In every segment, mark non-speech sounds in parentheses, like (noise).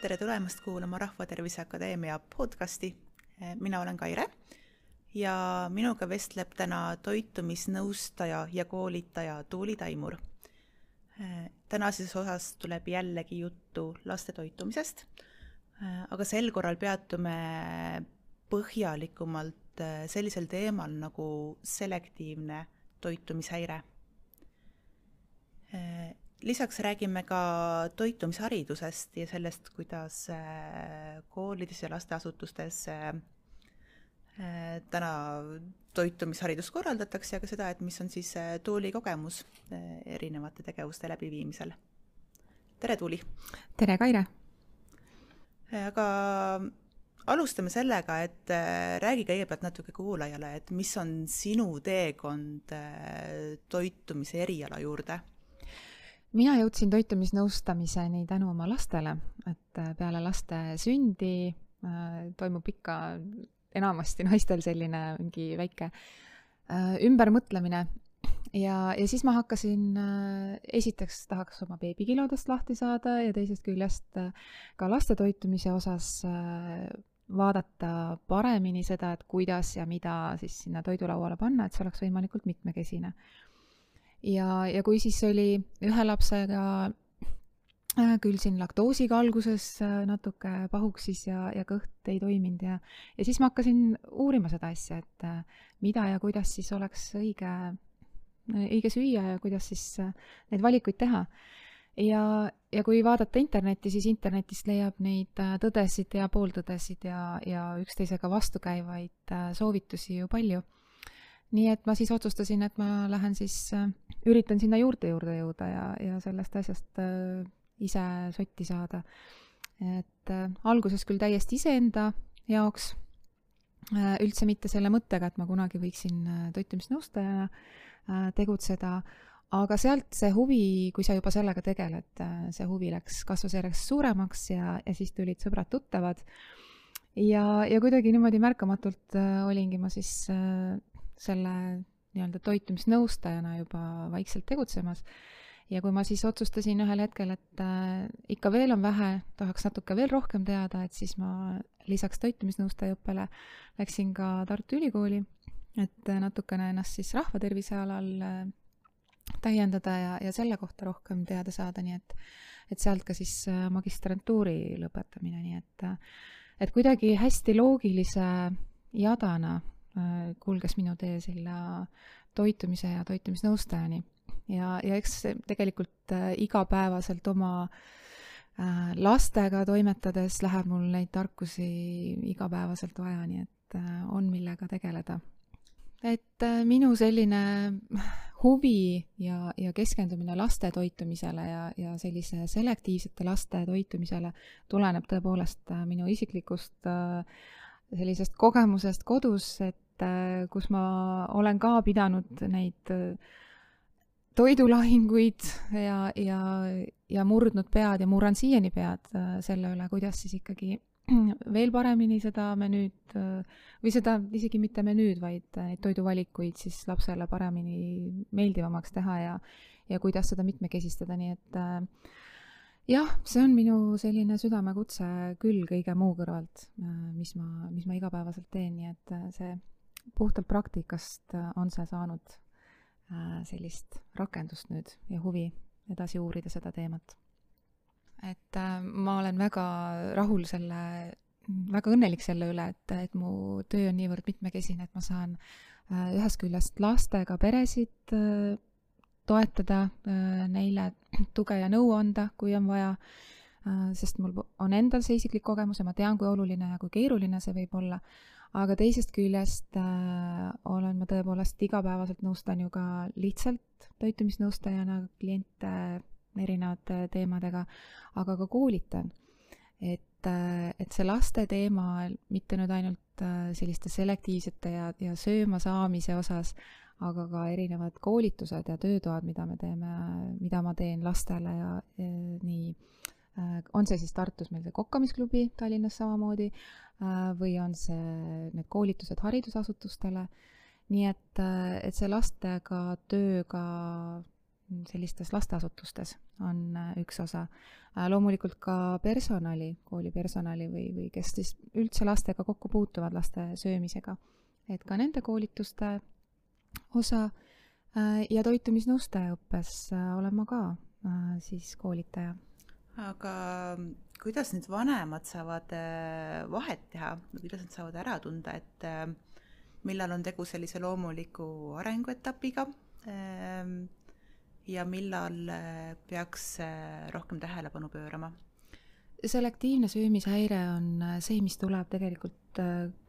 tere tulemast kuulama Rahvatervise Akadeemia podcasti. mina olen Kaire ja minuga vestleb täna toitumisnõustaja ja koolitaja Tuuli Taimur. tänases osas tuleb jällegi juttu laste toitumisest, aga sel korral peatume põhjalikumalt sellisel teemal nagu selektiivne toitumishäire lisaks räägime ka toitumisharidusest ja sellest, kuidas äh, koolides ja lasteasutustes äh, äh, täna toitumisharidust korraldatakse ja ka seda, et mis on siis Tuuli kogemus erinevate tegevuste läbiviimisel. tere, Tuuli! tere, Kaire! aga alustame sellega, et räägi kõigepealt natuke kuulajale, et mis on sinu teekond toitumise eriala juurde mina jõudsin toitumisnõustamiseni tänu oma lastele, et äh, peale laste sündi äh, toimub ikka enamasti naistel selline mingi väike äh, ümbermõtlemine. Ja, ja siis ma hakkasin esiteks tahaks oma beebikilodest lahti saada ja teisest küljest ka laste toitumise osas vaadata paremini seda, et kuidas ja mida siis sinna toidulauale panna, et see oleks võimalikult mitmekesine ja, ja kui siis oli ühe lapsega äh, küll siin laktoosiga alguses äh, natuke pahuksis ja, ja kõht ei toiminud ja, ja siis ma hakkasin uurima seda asja, et äh, mida ja kuidas siis oleks õige, õige süüa ja kuidas siis neid valikuid teha. ja, ja kui vaadata internetti, siis internetist leiab neid tõdesid ja pooltõdesid ja, ja üksteisega vastukäivaid soovitusi ju palju nii et ma siis otsustasin, et ma lähen siis, äh, üritan sinna juurte juurde jõuda ja, ja sellest asjast äh, ise sotti saada. et äh, alguses küll täiesti iseenda jaoks, üldse mitte selle mõttega, et ma kunagi võiksin toitumisnõustajana tegutseda, aga sealt see huvi, kui sa juba sellega tegeled, see huvi läks, kasvas järjest suuremaks ja, ja siis tulid sõbrad-tuttavad ja, ja kuidagi niimoodi märkamatult äh, olingi ma siis äh, selle nii-öelda toitumisnõustajana juba vaikselt tegutsemas. ja kui ma siis otsustasin ühel hetkel, et äh, ikka veel on vähe, tahaks natuke veel rohkem teada, et siis ma lisaks toitumisnõustaja õppele läksin ka Tartu Ülikooli, et natukene ennast siis rahvatervise alal äh, täiendada ja, ja selle kohta rohkem teada saada, nii et, et sealt ka siis äh, magistrantuuri lõpetamine, nii et, et kuidagi hästi loogilise jadana kulges minu tee selle toitumise ja toitumisnõustajani. ja, ja eks tegelikult äh, igapäevaselt oma äh, lastega toimetades läheb mul neid tarkusi igapäevaselt vaja, nii et on, millega tegeleda. et minu selline huvi ja, ja keskendumine laste toitumisele ja, ja sellise selektiivsete laste toitumisele tuleneb tõepoolest minu isiklikust äh, sellisest kogemusest kodus, et äh, kus ma olen ka pidanud neid äh, toidulahinguid ja, ja, ja murdnud pead ja murran siiani pead äh, selle üle, kuidas siis ikkagi (clears throat) veel paremini seda menüüd või seda isegi mitte menüüd, vaid neid toiduvalikuid siis lapsele paremini meeldivamaks teha ja, ja kuidas seda mitmekesistada, nii et äh, jah, see on minu selline südamekutse küll kõige muu kõrvalt, äh, mis ma, mis ma igapäevaselt teen, nii et äh, see puhtalt praktikast äh, on see saanud sellist rakendust nüüd ja huvi edasi uurida seda teemat. et ma olen väga rahul selle, väga õnnelik selle üle, et, et mu töö on niivõrd mitmekesine, et ma saan ühest küljest lastega peresid toetada, äh, neile tuge ja nõu anda, kui on vaja, äh, sest mul on endal see isiklik kogemus ja ma tean, kui oluline ja kui keeruline see võib olla, aga teisest küljest äh, olen ma tõepoolest igapäevaselt nõustan ju ka lihtsalt toitumisnõustajana kliente erinevate teemadega, aga ka koolitan. et, et see laste teema mitte nüüd ainult selliste selektiivsete ja, ja sööma saamise osas, aga ka erinevad koolitused ja töötoad, mida me teeme, mida ma teen lastele ja, ja nii äh, on see siis Tartus meil see kokkamisklubi, Tallinnas samamoodi, äh, või on see need koolitused haridusasutustele, nii et, äh, et see lastega tööga sellistes lasteasutustes on üks osa. loomulikult ka personali, kooli personali või, või kes siis üldse lastega kokku puutuvad, laste söömisega. et ka nende koolituste osa ja toitumisnõustaja õppes olen ma ka siis koolitaja. aga kuidas nüüd vanemad saavad vahet teha, kuidas nad saavad ära tunda, et millal on tegu sellise loomuliku arenguetapiga ehm, ja millal peaks rohkem tähelepanu pöörama? selektiivne söömishäire on see, mis tuleb tegelikult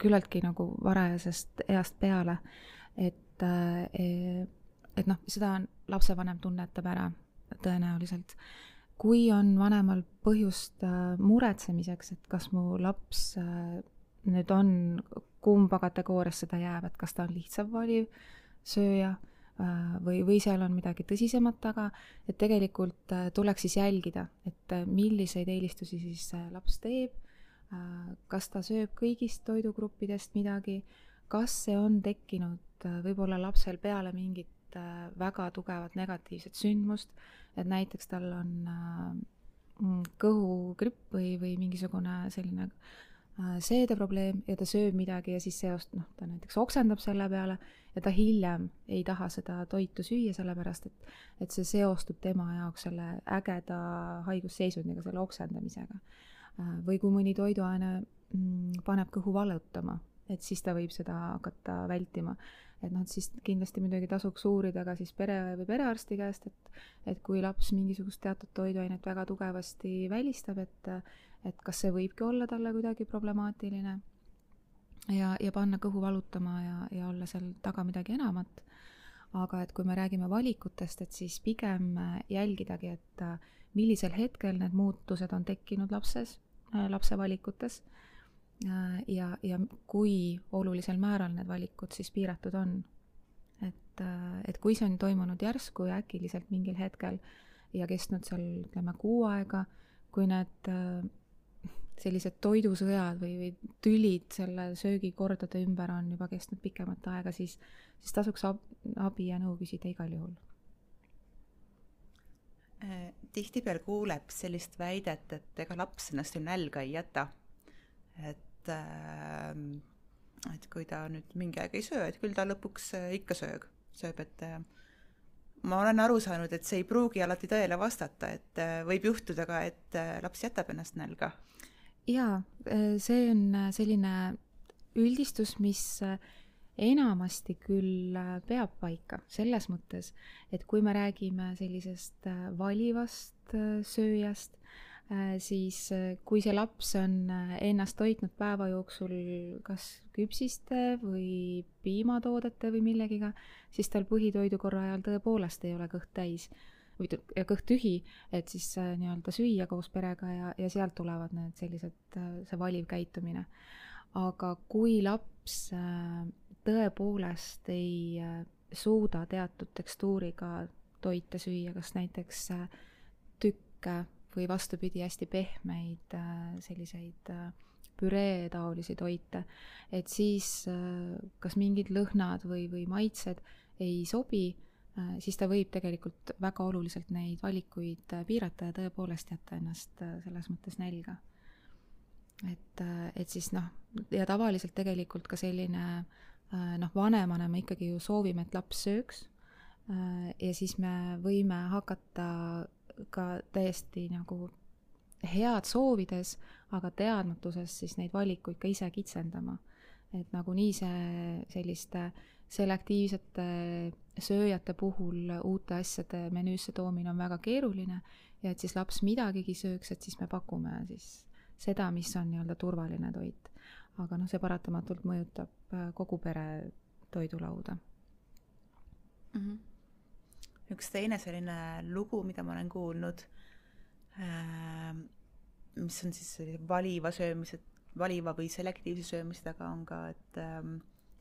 küllaltki nagu varajasest east peale. et, e, et noh, seda lapsevanem tunnetab ära tõenäoliselt. kui on vanemal põhjust muretsemiseks, et kas mu laps nüüd on kumba kategooriasse ta jääb, et kas ta on lihtsalt valiv sööja või, või seal on midagi tõsisemat taga, et tegelikult tuleks siis jälgida, et milliseid eelistusi siis laps teeb, kas ta sööb kõigist toidugruppidest midagi, kas see on tekkinud võib-olla lapsel peale mingit väga tugevat negatiivset sündmust, et näiteks tal on mm, kõhugripp või, või mingisugune selline äh, Äh, seedeprobleem ja ta sööb midagi ja siis seost, noh, ta näiteks oksendab selle peale ja ta hiljem ei taha seda toitu süüa, sellepärast et, et see seostub tema jaoks selle ägeda haigusseisundiga, selle oksendamisega. Äh, või kui mõni toiduaine mm, paneb kõhu valutama, et siis ta võib seda hakata vältima. et noh, et siis kindlasti muidugi tasuks uurida ka siis pere või perearsti käest, et, et kui laps mingisugust teatud toiduainet väga tugevasti välistab, et et kas see võibki olla talle kuidagi problemaatiline ja, ja panna kõhu valutama ja, ja olla seal taga midagi enamat. aga et kui me räägime valikutest, et siis pigem jälgidagi, et millisel hetkel need muutused on tekkinud lapses, lapse valikutes ja, ja kui olulisel määral need valikud siis piiratud on. et, et kui see on toimunud järsku ja äkiliselt mingil hetkel ja kestnud seal ütleme kuu aega, kui need sellised toidusõjad või, või tülid selle söögikordade ümber on juba kestnud pikemat aega, siis, siis tasuks ab, abi ja nõu küsida igal juhul. Äh, tihtipeale kuuleb sellist väidet, et ega laps ennast ju nälga ei jäta. et, äh, et kui ta nüüd mingi aeg ei söö, et küll ta lõpuks äh, ikka söög, sööb, et ma olen aru saanud, et see ei pruugi alati tõele vastata, et võib juhtuda ka, et laps jätab ennast nälga. Jaa, äh, see on äh, selline üldistus, mis äh, enamasti küll peab paika selles mõttes, et kui me räägime sellisest valivast sööjast, siis kui see laps on ennast toitnud päeva jooksul kas küpsiste või piimatoodete või millegiga, siis tal põhitoidukorra ajal tõepoolest ei ole kõht täis või ja kõht tühi, et siis äh, nii-öelda süüa koos perega ja, ja sealt tulevad need sellised, äh, see valiv käitumine. aga kui laps äh, tõepoolest ei suuda teatud tekstuuriga toite süüa, kas näiteks tükke või vastupidi, hästi pehmeid selliseid püree-taolisi toite, et siis kas mingid lõhnad või, või maitsed ei sobi Äh, siis ta võib tegelikult väga oluliselt neid valikuid äh, piirata ja tõepoolest jätta ennast äh, selles mõttes nälga. et, et siis noh, ja tavaliselt tegelikult ka selline noh, vanemana me ikkagi ju soovime, et laps sööks ja siis me võime hakata ka täiesti nagu head soovides, aga teadmatuses siis neid valikuid ka ise kitsendama. et nagunii see selliste selektiivsete sööjate puhul uute asjade menüüsse toomine on väga keeruline ja et siis laps midagigi sööks, et siis me pakume siis seda, mis on nii-öelda turvaline toit. aga noh, see paratamatult mõjutab äh, kogu pere toidulauda mm. -hmm. Üks teine selline lugu, mida ma olen kuulnud äh,, mis on siis valiva söömise, valiva või selektiivse söömise taga on ka, et äh,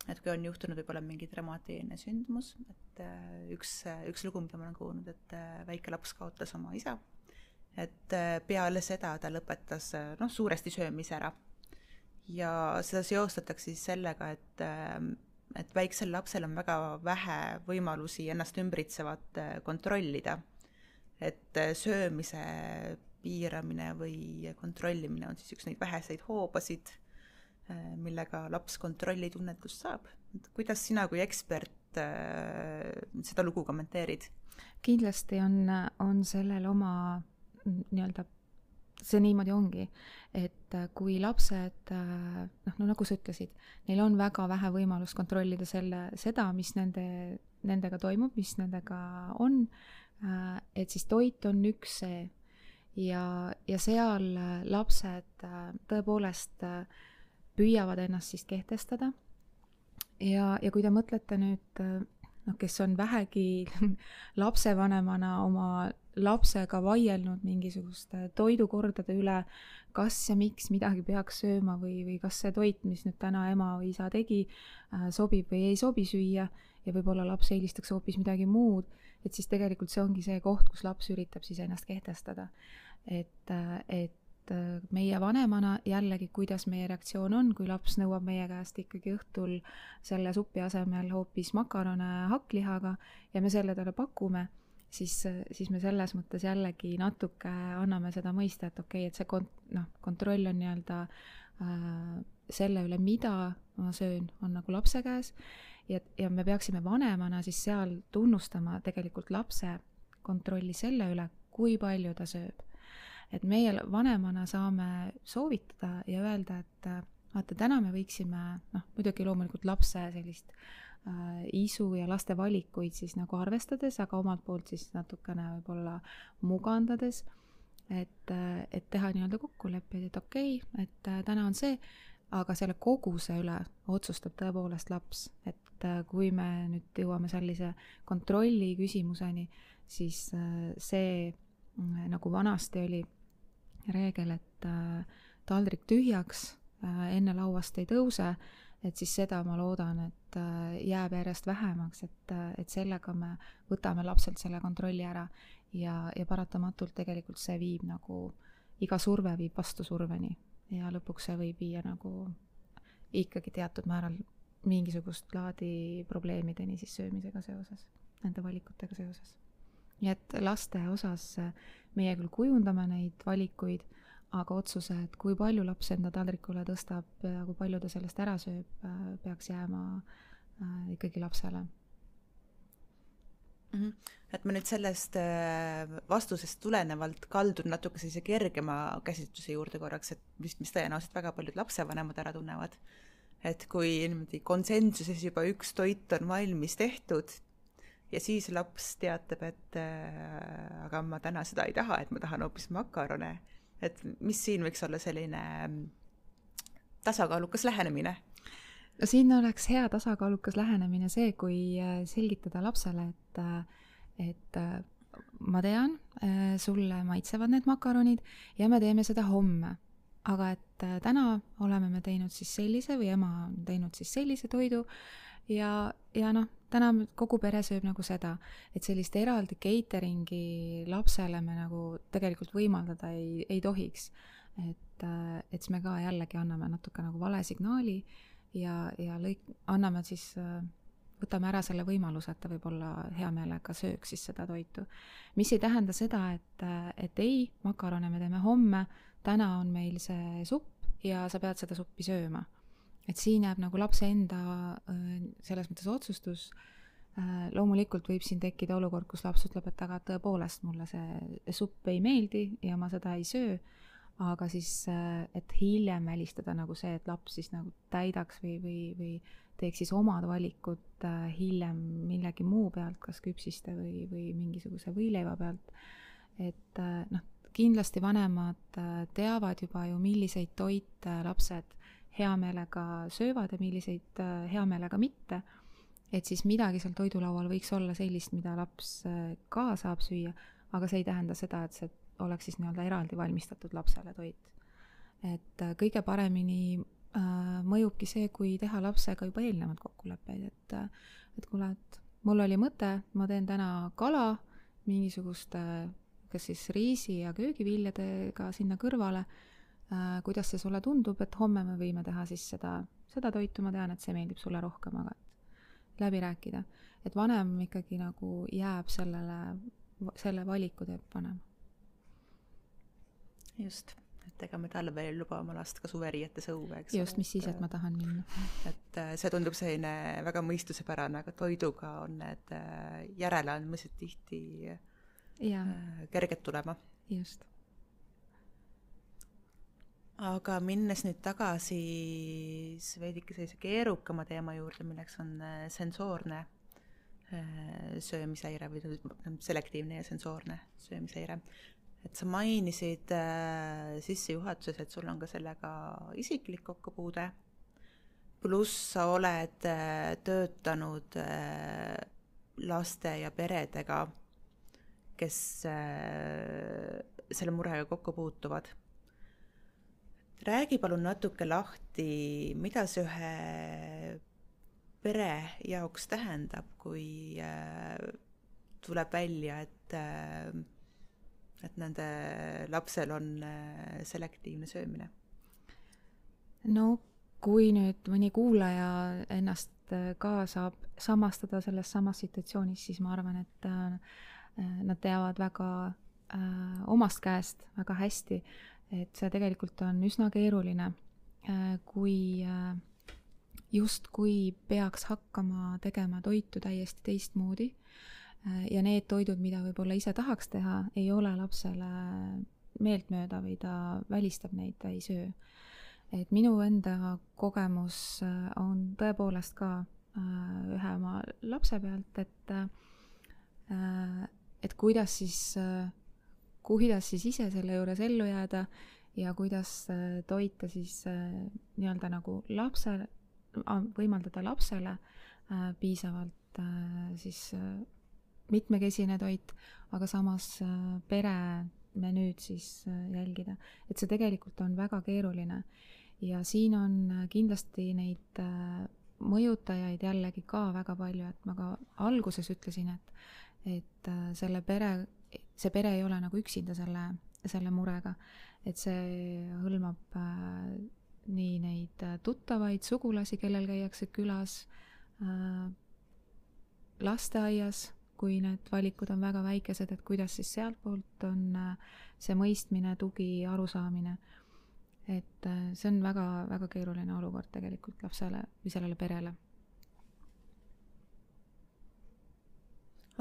et kui on juhtunud võib-olla mingi dramaatiline sündmus, et äh, üks, üks lugu, mida ma olen kuulnud, et äh, väike laps kaotas oma isa, et äh, peale seda ta lõpetas noh, suuresti söömise ära. ja seda seostatakse siis sellega, et et väiksel lapsel on väga vähe võimalusi ennast ümbritsevat kontrollida. et söömise piiramine või kontrollimine on siis üks neid väheseid hoobasid, millega laps kontrollitunnetust saab. et kuidas sina kui ekspert seda lugu kommenteerid? kindlasti on, on sellel oma nii-öelda see niimoodi ongi, et äh, kui lapsed äh, noh, no nagu sa ütlesid, neil on väga vähe võimalust kontrollida selle, seda, mis nende, nendega toimub, mis nendega on, äh, et siis toit on üks see ja, ja seal lapsed tõepoolest püüavad ennast siis kehtestada. ja, ja kui te mõtlete nüüd noh, kes on vähegi (laughs) lapsevanemana oma lapsega vaielnud mingisuguste toidukordade üle, kas ja miks midagi peaks sööma või, või kas see toit, mis nüüd täna ema või isa tegi, äh, sobib või ei sobi süüa ja võib-olla laps eelistaks hoopis midagi muud, et siis tegelikult see ongi see koht, kus laps üritab siis ennast kehtestada. et, äh, et äh, meie vanemana jällegi, kuidas meie reaktsioon on, kui laps nõuab meie käest ikkagi õhtul selle supi asemel hoopis makarone hakklihaga ja me selle talle pakume siis, siis me selles mõttes jällegi natuke anname seda mõista, et okei okay,, et see kont-, noh, kontroll on nii-öelda äh, selle üle, mida ma söön, on nagu lapse käes ja, ja me peaksime vanemana siis seal tunnustama tegelikult lapse kontrolli selle üle, kui palju ta sööb. Et meie vanemana saame soovitada ja öelda, et vaata, täna me võiksime, noh, muidugi loomulikult lapse sellist Äh, isu ja laste valikuid siis nagu arvestades, aga omalt poolt siis natukene võib-olla mugandades, et, äh, et teha nii-öelda kokkuleppeid, et okei okay,, et äh, täna on see, aga selle koguse üle otsustab tõepoolest laps, et kui me nüüd jõuame sellise kontrolli küsimuseni, siis see, nagu vanasti oli reegel, et taldrik tühjaks enne lauast ei tõuse et siis seda ma loodan, et äh, jääb järjest vähemaks, et, äh, et sellega me võtame lapselt selle kontrolli ära ja, ja paratamatult tegelikult see viib nagu, iga surve viib vastusurveni ja lõpuks see võib viia nagu ikkagi teatud määral mingisugust laadi probleemideni siis söömisega seoses, nende valikutega seoses. Nii et laste osas äh, meie küll kujundame neid valikuid aga otsuse, et kui palju laps enda taldrikule tõstab ja kui palju ta sellest ära sööb, äh, peaks jääma äh, ikkagi lapsele mm. -hmm. et ma nüüd sellest vastusest tulenevalt kaldun natuke sellise kergema käsitluse juurde korraks, et mis, mis tõenäoliselt väga paljud lapsevanemad ära tunnevad. et kui niimoodi konsensuses juba üks toit on valmis tehtud ja siis laps teatab, et äh, aga ma täna seda ei taha, et ma tahan hoopis makarone et mis siin võiks olla selline mm, tasakaalukas lähenemine? no siin oleks hea tasakaalukas lähenemine see, kui äh, selgitada lapsele, et, äh, et äh, ma tean, sulle maitsevad need makaronid ja me teeme seda homme. aga et täna oleme me teinud siis sellise või ema on teinud siis sellise toidu ja, ja noh, täna kogu pere sööb nagu seda, et sellist eraldi catering'i lapsele me nagu tegelikult võimaldada ei, ei tohiks. et, äh, et siis me ka jällegi anname natuke nagu vale signaali ja, ja lõik-, anname siis, äh, võtame ära selle võimaluse, et ta võib-olla hea meelega sööks siis seda toitu. mis ei tähenda seda, et, äh, et ei, makarone me teeme homme, täna on meil see supp ja sa pead seda suppi sööma et siin jääb nagu lapse enda äh, selles mõttes otsustus. Äh, loomulikult võib siin tekkida olukord, kus laps ütleb, et aga tõepoolest mulle see supp ei meeldi ja ma seda ei söö, aga siis, äh, et hiljem välistada nagu see, et laps siis nagu täidaks või, või, või teeks siis omad valikud hiljem millegi muu pealt, kas küpsiste või, või mingisuguse võileiva pealt. et noh, kindlasti vanemad teavad juba ju, milliseid toite lapsed hea meelega söövad ja milliseid äh, hea meelega mitte. et siis midagi seal toidulaual võiks olla sellist, mida laps äh, ka saab süüa, aga see ei tähenda seda, et see oleks siis nii-öelda eraldi valmistatud lapsele toit. et äh, kõige paremini äh, mõjubki see, kui teha lapsega juba eelnevalt kokkuleppeid, et et kuule, et mul oli mõte, ma teen täna kala mingisuguste kas siis riisi ja köögiviljadega sinna kõrvale kuidas see sulle tundub, et homme me võime teha siis seda, seda toitu, ma tean, et see meeldib sulle rohkem, aga et läbi rääkida. et vanem ikkagi nagu jääb sellele, selle valiku teeb vanem. just, et ega me talvel ei luba oma last ka suveriietes õue, eks just, mis siis, et ma tahan minna. (laughs) et äh, see tundub selline väga mõistusepärane, aga toiduga on need äh, järeleandmised tihti ja. kerged tulema. just aga minnes nüüd tagasi veidike sellise keerukama teema juurde, milleks on äh, sensoorne äh, söömishäire või selektiivne ja sensoorne söömishäire. et sa mainisid äh, sissejuhatuses, et sul on ka sellega isiklik kokkupuude, pluss sa oled töötanud laste ja peredega, kes selle murega kokku puutuvad räägi palun natuke lahti, mida see ühe pere jaoks tähendab, kui äh, tuleb välja, et äh, et nende lapsel on äh, selektiivne söömine? no kui nüüd mõni kuulaja ennast ka saab samastada selles samas situatsioonis, siis ma arvan, et nad teavad väga äh, omast käest väga hästi, et see tegelikult on üsna keeruline, äh, kui äh, justkui peaks hakkama tegema toitu täiesti teistmoodi äh, ja need toidud, mida võib-olla ise tahaks teha, ei ole lapsele meeltmööda või ta välistab neid, ta ei söö. et minu enda kogemus on tõepoolest ka ühe oma lapse pealt, et et kuidas siis kuidas siis ise selle juures ellu jääda ja kuidas äh, toita siis äh, nii-öelda nagu lapsele, võimaldada lapsele äh, piisavalt siis mitmekesine toit, aga samas pere menüüd siis jälgida. et see tegelikult on väga keeruline ja siin on kindlasti neid mõjutajaid jällegi ka väga palju, et ma ka alguses ütlesin, et, et selle pere see pere ei ole nagu üksinda selle, selle murega, et see hõlmab äh, nii neid äh, tuttavaid, sugulasi, kellel käiakse külas äh,, lasteaias, kui need valikud on väga väikesed, et kuidas siis sealtpoolt on see mõistmine, tugi, arusaamine. et see on väga, väga keeruline olukord tegelikult lapsele või sellele perele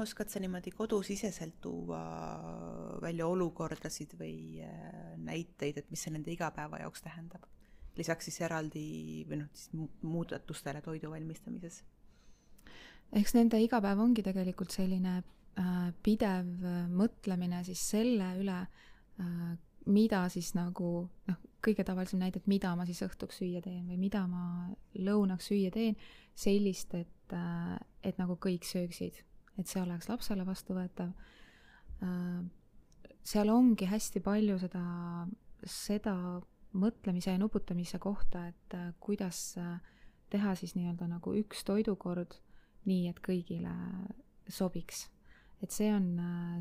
oskad sa niimoodi kodusiseselt tuua välja olukordasid või äh, näiteid, et mis see nende igapäeva jaoks tähendab? lisaks siis eraldi või noh, siis muudatustele toidu valmistamises? eks nende igapäev ongi tegelikult selline äh, pidev äh, mõtlemine siis selle üle äh,, mida siis nagu noh, kõige tavalisem näide, et mida ma siis õhtuks süüa teen või mida ma lõunaks süüa teen, sellist, et äh,, et nagu kõik sööksid et see oleks lapsele vastuvõetav. Äh, seal ongi hästi palju seda, seda mõtlemise ja nuputamise kohta, et äh, kuidas äh, teha siis nii-öelda nagu üks toidukord nii, et kõigile sobiks. et see on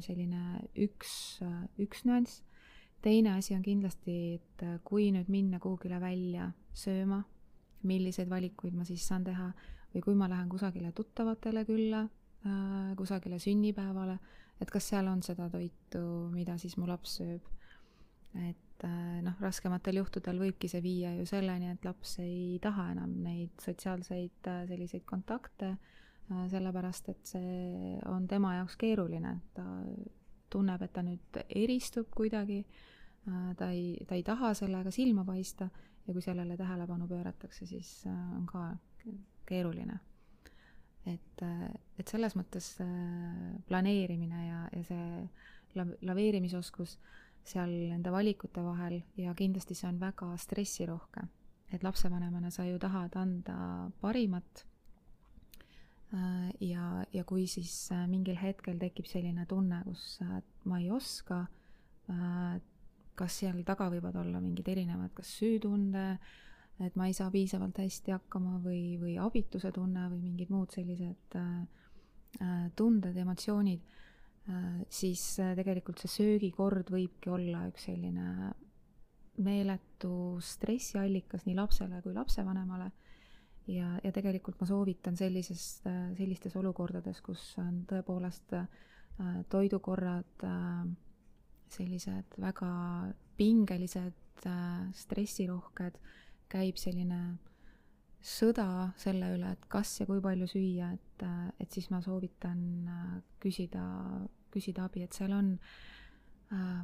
selline üks, üks nüanss. teine asi on kindlasti, et kui nüüd minna kuhugile välja sööma, milliseid valikuid ma siis saan teha või kui ma lähen kusagile tuttavatele külla kusagile sünnipäevale, et kas seal on seda toitu, mida siis mu laps sööb. et äh, noh, raskematel juhtudel võibki see viia ju selleni, et laps ei taha enam neid sotsiaalseid äh, selliseid kontakte äh,, sellepärast et see on tema jaoks keeruline, ta tunneb, et ta nüüd eristub kuidagi äh,, ta ei, ta ei taha sellega silma paista ja kui sellele tähelepanu pööratakse, siis äh, on ka keeruline et, et selles mõttes äh, planeerimine ja, ja see la-, laveerimisoskus seal nende valikute vahel ja kindlasti see on väga stressirohke. et lapsevanemana sa ju tahad anda parimat äh, ja, ja kui siis äh, mingil hetkel tekib selline tunne, kus ma ei oska, kas seal taga võivad olla mingid erinevad, kas süütunde, et ma ei saa piisavalt hästi hakkama või, või abituse tunne või mingid muud sellised äh, äh tunded, emotsioonid äh,, siis tegelikult see söögikord võibki olla üks selline meeletu stressiallikas nii lapsele kui lapsevanemale. ja, ja tegelikult ma soovitan sellises, sellistes olukordades, kus on tõepoolest toidukorrad sellised väga pingelised, stressirohked, käib selline sõda selle üle, et kas ja kui palju süüa, et, et siis ma soovitan küsida, küsida abi, et seal on äh,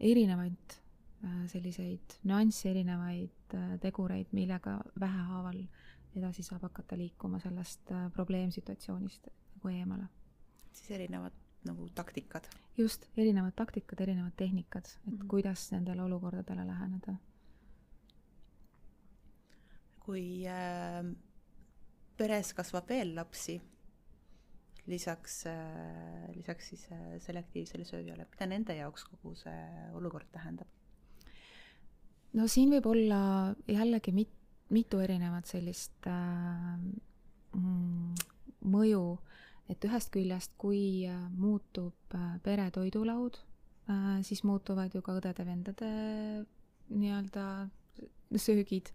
erinevaid äh, selliseid nüansse, erinevaid äh, tegureid, millega vähehaaval edasi saab hakata liikuma sellest äh, probleemsituatsioonist nagu eemale. siis erinevad nagu taktikad? just, erinevad taktikad, erinevad tehnikad, et mm -hmm. kuidas nendele olukordadele läheneda. Kui äh, peres kasvab veel lapsi, lisaks äh,, lisaks siis äh, selektiivsele sööjale, mida nende jaoks kogu see olukord tähendab? no siin võib olla jällegi mit-, mitu erinevat sellist äh, mõju et ühest küljest, kui äh, muutub äh, pere toidulaud, äh, siis muutuvad ju ka õdede-vendade nii-öelda söögid.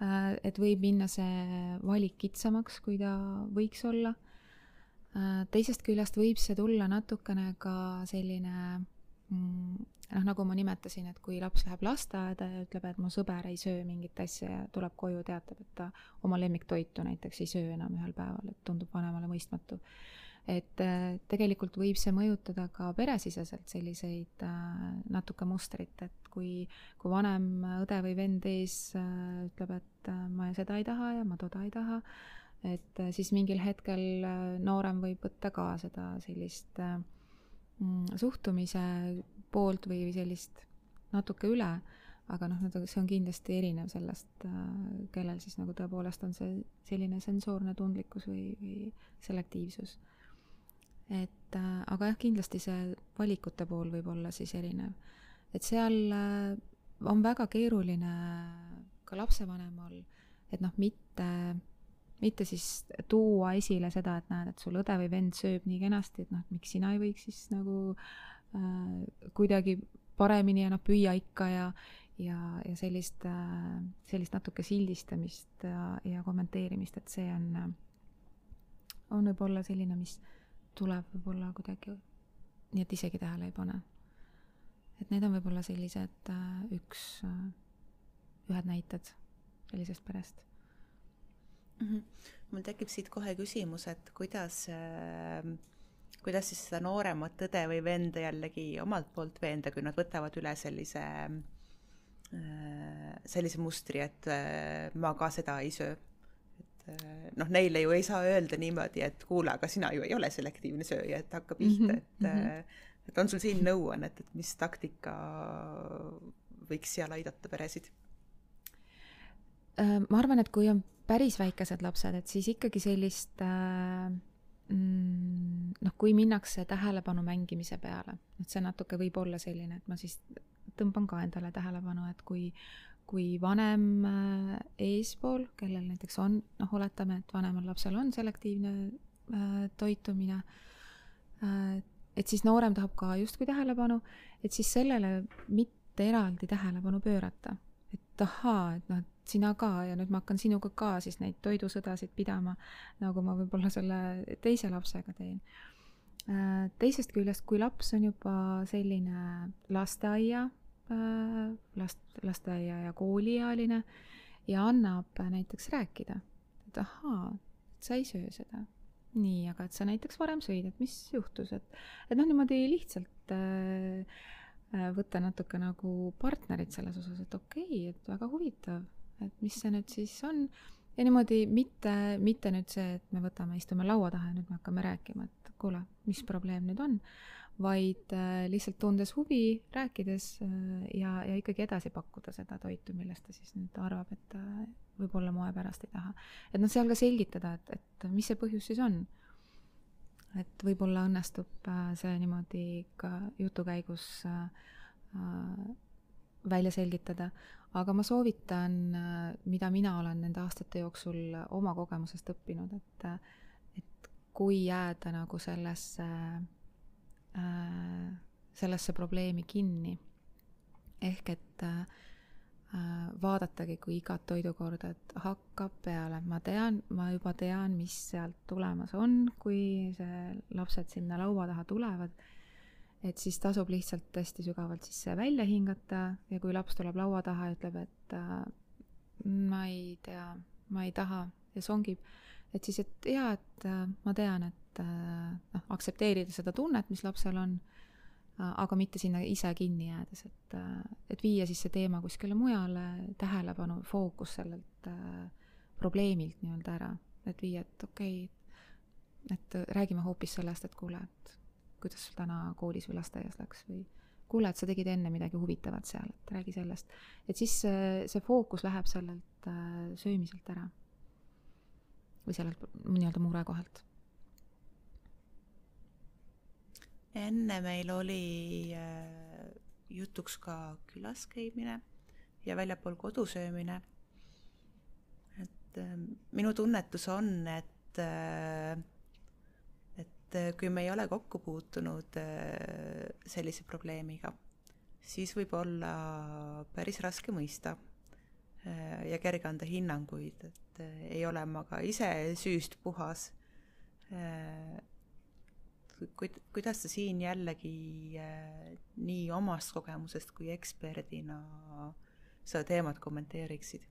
Et võib minna see valik kitsamaks, kui ta võiks olla. teisest küljest võib see tulla natukene ka selline mm, noh, nagu ma nimetasin, et kui laps läheb lasteaeda ja ütleb, et mu sõber ei söö mingit asja ja tuleb koju, teatab, et ta oma lemmiktoitu näiteks ei söö enam ühel päeval, et tundub vanemale mõistmatu. Et äh, tegelikult võib see mõjutada ka peresiseselt selliseid äh, natuke mustrit, et kui, kui vanem õde või vend ees äh, ütleb, et ma seda ei taha ja ma toda ei taha, et siis mingil hetkel noorem võib võtta ka seda sellist mm, suhtumise poolt või sellist natuke üle, aga noh, see on kindlasti erinev sellest, kellel siis nagu tõepoolest on see selline sensoorne tundlikkus või, või selektiivsus. Et äh, aga jah, kindlasti see valikute pool võib olla siis erinev. et seal äh, on väga keeruline ka lapsevanemal, et noh, mitte, mitte siis tuua esile seda, et näed, et sul õde või vend sööb nii kenasti, et noh, et miks sina ei võiks siis nagu äh, Äh, kuidagi paremini ja noh, püüa ikka ja, ja, ja sellist, äh, sellist natuke sildistamist ja, ja kommenteerimist, et see on, on võib-olla selline, mis tuleb võib-olla kuidagi nii, et isegi tähele ei pane. et need on võib-olla sellised äh, üks, ühed näited sellisest perest mm. -hmm. mul tekib siit kohe küsimus, et kuidas äh, kuidas siis seda nooremat õde või venda jällegi omalt poolt veenda, kui nad võtavad üle sellise, äh, sellise mustri, et äh, ma ka seda ei söö. Et äh, noh, neile ju ei saa öelda niimoodi, et kuule, aga sina ju ei ole selektiivne sööja, et hakka pihta, mhm, et mm -hmm. et on sul siin nõuannet, et mis taktika võiks seal aidata peresid? ma arvan, et kui on päris väikesed lapsed, et siis ikkagi sellist äh Mm, noh, kui minnakse tähelepanu mängimise peale, et see natuke võib olla selline, et ma siis tõmban ka endale tähelepanu, et kui, kui vanem äh, eespool, kellel näiteks on, noh, oletame, et vanemal lapsel on selektiivne äh, toitumine äh,, et siis noorem tahab ka justkui tähelepanu, et siis sellele mitte eraldi tähelepanu pöörata. et ahaa, et noh, et sina ka ja nüüd ma hakkan sinuga ka siis neid toidusõdasid pidama, nagu ma võib-olla selle teise lapsega teen. Teisest küljest, kui laps on juba selline lasteaia, last, lasteaia ja kooliealine ja annab näiteks rääkida, et ahaa, sa ei söö seda. nii, aga et sa näiteks varem sõid, et mis juhtus, et, et noh, niimoodi lihtsalt äh, äh võtta natuke nagu partnerit selles osas, et okei okay,, et väga huvitav et mis see nüüd siis on. ja niimoodi mitte, mitte nüüd see, et me võtame, istume laua taha ja nüüd me hakkame rääkima, et kuule, mis probleem nüüd on, vaid äh, lihtsalt tundes huvi, rääkides äh, ja, ja ikkagi edasi pakkuda seda toitu, millest ta siis nüüd arvab, et ta võib-olla moe pärast ei taha. et noh, seal ka selgitada, et, et mis see põhjus siis on et võib-olla õnnestub äh, see niimoodi ka jutu käigus äh, äh, välja selgitada, aga ma soovitan, mida mina olen nende aastate jooksul oma kogemusest õppinud, et, et kui jääda nagu sellesse, sellesse probleemi kinni, ehk et vaadatagi kui igat toidukorda, et hakkab peale, ma tean, ma juba tean, mis sealt tulemas on, kui see lapsed sinna laua taha tulevad. Et siis tasub lihtsalt hästi sügavalt sisse välja hingata ja kui laps tuleb laua taha ja ütleb, et äh, ma ei tea, ma ei taha ja songib, et siis, et jaa, et äh, ma tean, et äh, noh, aktsepteerida seda tunnet, mis lapsel on äh,, aga mitte sinna ise kinni jäädes, et äh,, et viia siis see teema kuskile mujale, tähelepanu, fookus sellelt probleemilt nii-öelda ära, et viia, et okei okay,, et räägime hoopis sellest, et kuule, et kuidas sul täna koolis või lasteaias läks või kuule, et sa tegid enne midagi huvitavat seal, et räägi sellest. et siis see, see fookus läheb sellelt söömiselt ära. või sellelt nii-öelda murekohalt. Enne meil oli äh, jutuks ka külas käimine ja väljapool kodu söömine. et äh, minu tunnetus on, et äh, et kui me ei ole kokku puutunud sellise probleemiga, siis võib olla päris raske mõista ja kerge anda hinnanguid, et ei ole ma ka ise süüst puhas. Kuid kuidas sa siin jällegi nii omast kogemusest kui eksperdina seda teemat kommenteeriksid?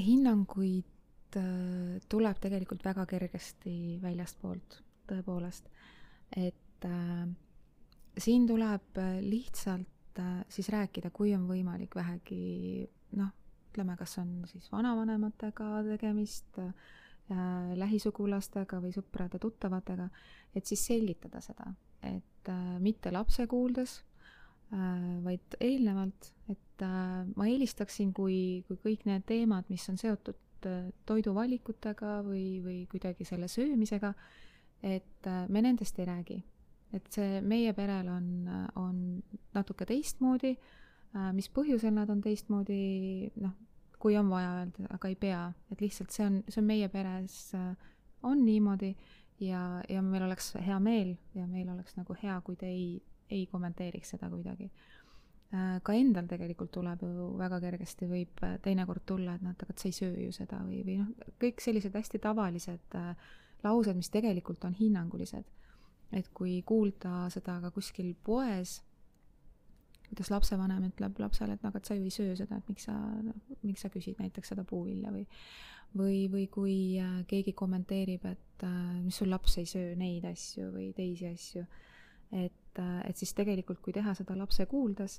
hinnanguid Äh, tuleb tegelikult väga kergesti väljastpoolt, tõepoolest. et äh, siin tuleb äh, lihtsalt äh, siis rääkida, kui on võimalik vähegi noh, ütleme, kas on siis vanavanematega tegemist äh,, lähisugulastega või sõprade-tuttavatega, et siis selgitada seda, et äh, mitte lapse kuuldes äh,, vaid eelnevalt, et äh, ma eelistaksin, kui, kui kõik need teemad, mis on seotud Äh, toiduvalikutega või, või kuidagi selle söömisega, et äh, me nendest ei räägi. et see meie perel on, on natuke teistmoodi, äh, mis põhjusel nad on teistmoodi, noh, kui on vaja öelda, aga ei pea, et lihtsalt see on, see on meie peres, on niimoodi ja, ja meil oleks hea meel ja meil oleks nagu hea, kui te ei, ei kommenteeriks seda kuidagi Äh, ka endal tegelikult tuleb ju väga kergesti, võib äh, teinekord tulla, et noh, et aga sa ei söö ju seda või, või noh, kõik sellised hästi tavalised äh, laused, mis tegelikult on hinnangulised. et kui kuulda seda ka kuskil poes, kuidas lapsevanem ütleb lapsele, et no aga et sa ju ei söö seda, et miks sa, miks sa küsid näiteks seda puuvilja või või, või kui keegi kommenteerib, et mis sul laps ei söö neid asju või teisi asju, et, et siis tegelikult, kui teha seda lapse kuuldes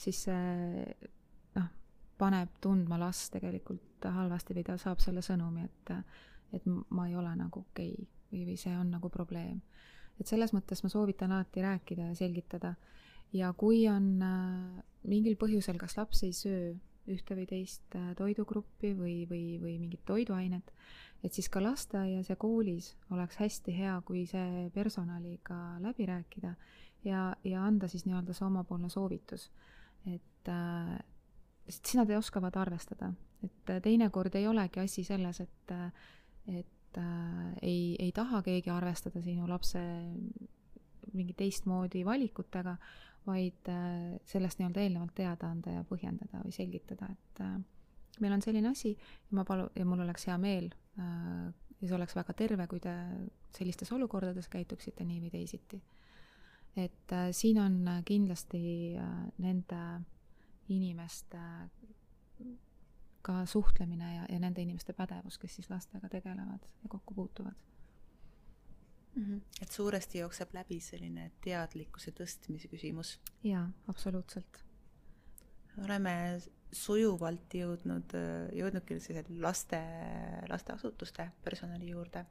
siis see noh, paneb tundma last tegelikult halvasti või ta saab selle sõnumi, et, et ma ei ole nagu okei okay, või, või see on nagu probleem. et selles mõttes ma soovitan alati rääkida ja selgitada. Ja kui on äh, mingil põhjusel, kas laps ei söö ühte või teist äh, toidugruppi või, või, või mingit toiduainet, et siis ka lasteaias ja koolis oleks hästi hea, kui see personaliga läbi rääkida ja, ja anda siis nii-öelda see omapoolne soovitus. Et äh, sest siis nad oskavad arvestada, et teinekord ei olegi asi selles, et, et äh, ei, ei taha keegi arvestada sinu lapse mingi teistmoodi valikutega, vaid äh, sellest nii-öelda eelnevalt teada anda ja põhjendada või selgitada, et äh, meil on selline asi ja ma palu- ja mul oleks hea meel äh, ja see oleks väga terve, kui te sellistes olukordades käituksite nii või teisiti. Et siin on kindlasti nende inimeste ka suhtlemine ja, ja nende inimeste pädevus, kes siis lastega tegelevad ja kokku puutuvad mm. -hmm. et suuresti jookseb läbi selline teadlikkuse tõstmise küsimus. jaa, absoluutselt. oleme sujuvalt jõudnud, jõudnudki sellised laste, lasteasutuste personali juurde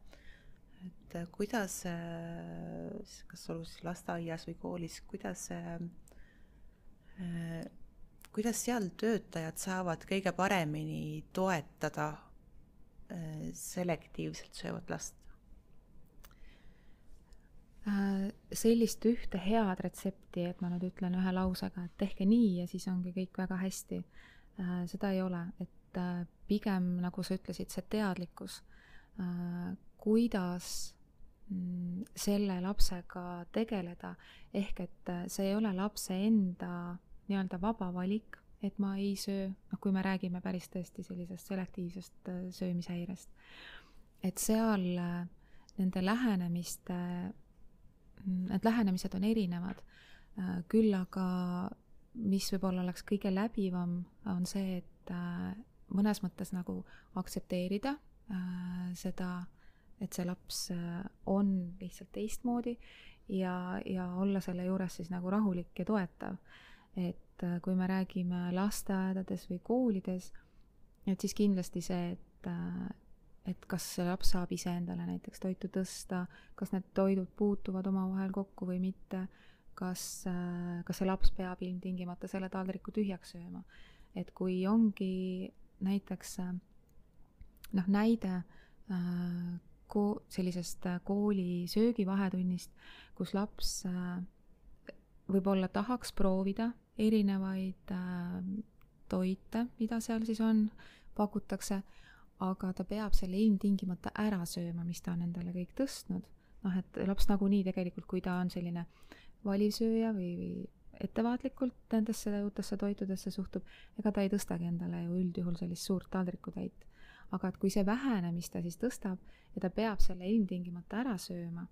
et kuidas, kas olgu siis lasteaias või koolis, kuidas, kuidas seal töötajad saavad kõige paremini toetada selektiivselt söövat last? Sellist ühte head retsepti, et ma nüüd ütlen ühe lausega, et tehke nii ja siis ongi kõik väga hästi, seda ei ole, et pigem, nagu sa ütlesid, see teadlikkus kuidas mm, selle lapsega tegeleda, ehk et äh, see ei ole lapse enda nii-öelda vaba valik, et ma ei söö, noh, kui me räägime päris tõesti sellisest selektiivsest äh, söömishäirest, et seal äh, nende lähenemiste, need lähenemised on erinevad, küll aga mis võib-olla oleks kõige läbivam, on see, et mõnes mõttes nagu aktsepteerida seda, et see laps on lihtsalt teistmoodi ja, ja olla selle juures siis nagu rahulik ja toetav. et äh, kui me räägime lasteaedades või koolides, et siis kindlasti see, et, äh, et kas see laps saab iseendale näiteks toitu tõsta, kas need toidud puutuvad omavahel kokku või mitte, kas, äh, kas see laps peab ilmtingimata selle taldriku tühjaks sööma. et kui ongi näiteks noh, näide ko-, sellisest kooli söögivahetunnist, kus laps äh, võib-olla tahaks proovida erinevaid äh, toite, mida seal siis on, pakutakse, aga ta peab selle ilmtingimata ära sööma, mis ta on endale kõik tõstnud. noh, et laps nagunii tegelikult, kui ta on selline valivsööja või, või ettevaatlikult nendesse uutesse toitudesse suhtub, ega ta ei tõstagi endale ju üldjuhul sellist suurt taldrikutäit. aga et kui see vähene, mis ta siis tõstab ja ta peab selle ilmtingimata ära sööma,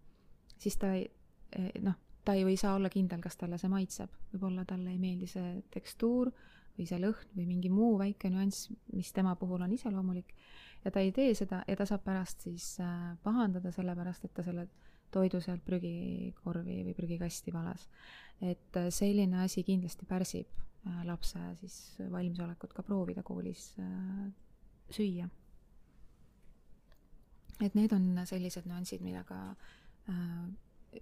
siis ta ei, Eh, noh, ta ju ei saa olla kindel, kas talle see maitseb, võib-olla talle ei meeldi see tekstuur või see lõhn või mingi muu väike nüanss, mis tema puhul on iseloomulik ja ta ei tee seda ja ta saab pärast siis äh, pahandada sellepärast, et ta selle toidu sealt prügikorvi või prügikasti valas. et äh, selline asi kindlasti pärsib äh, lapse siis valmisolekut ka proovida koolis süüa. et need on sellised nüansid, ka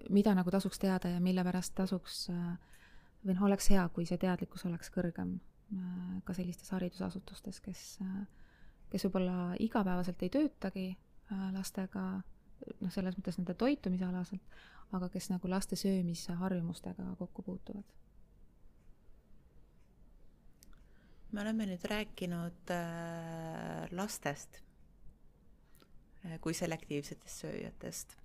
mida nagu tasuks teada ja mille pärast tasuks või noh, oleks hea, kui see teadlikkus oleks kõrgem ka sellistes haridusasutustes, kes, äh, kes võib-olla igapäevaselt ei töötagi äh, lastega, noh, selles mõttes nende toitumisalaselt, aga kes nagu laste söömisharjumustega kokku puutuvad. me oleme nüüd rääkinud lastest kui selektiivsetest sööjatest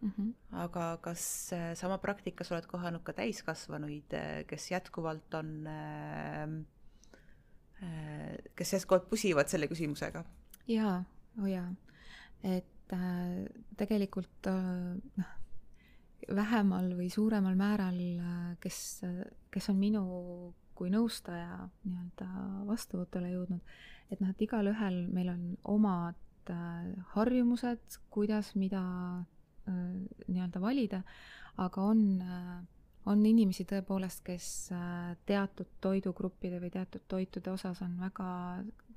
Mm -hmm. aga kas äh, sama praktikas oled kohanud ka täiskasvanuid, äh, kes jätkuvalt on, äh, kes jätkuvalt pusivad selle küsimusega? jaa, oo oh jaa. et äh, tegelikult noh äh,, vähemal või suuremal määral, kes, kes on minu kui nõustaja nii-öelda vastuvõtule jõudnud, et noh, et igalühel meil on omad äh, harjumused, kuidas mida Äh, nii-öelda valida, aga on, äh, on inimesi tõepoolest, kes äh, teatud toidugruppide või teatud toitude osas on väga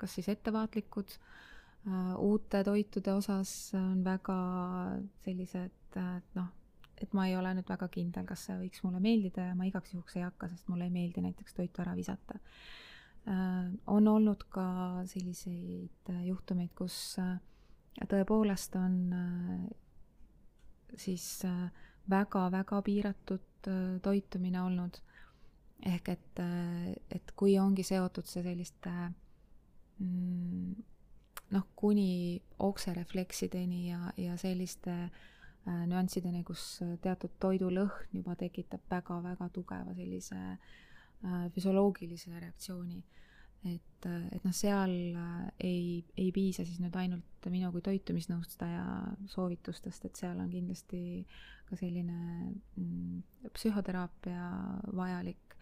kas siis ettevaatlikud, uute toitude osas on väga sellised, et noh, et ma ei ole nüüd väga kindel, kas see võiks mulle meeldida ja ma igaks juhuks ei hakka, sest mulle ei meeldi näiteks toitu ära visata. on olnud ka selliseid juhtumeid, kus tõepoolest on siis väga-väga piiratud äh, toitumine olnud. ehk et, äh, et kui ongi seotud see selliste mm, noh, kuni okserefleksideni ja, ja selliste äh, nüanssideni, kus teatud toidulõhn juba tekitab väga-väga tugeva sellise füsioloogilise reaktsiooni et, et noh, seal äh, ei, ei piisa siis nüüd ainult minu kui toitumisnõustaja soovitustest, et seal on kindlasti ka selline mm, psühhoteraapia vajalik.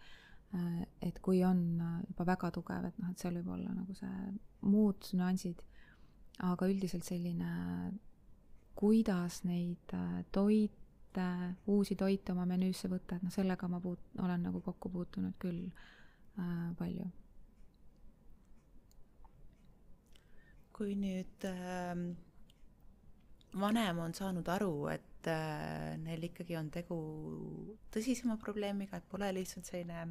Äh, et kui on juba väga tugev, et noh, et seal võib olla nagu see muud nüansid, aga üldiselt selline, kuidas neid äh, toite, uusi toite oma menüüsse võtta, et noh, sellega ma puut-, olen nagu kokku puutunud küll äh, palju kui nüüd äh, vanem on saanud aru, et äh, neil ikkagi on tegu tõsisema probleemiga, et pole lihtsalt selline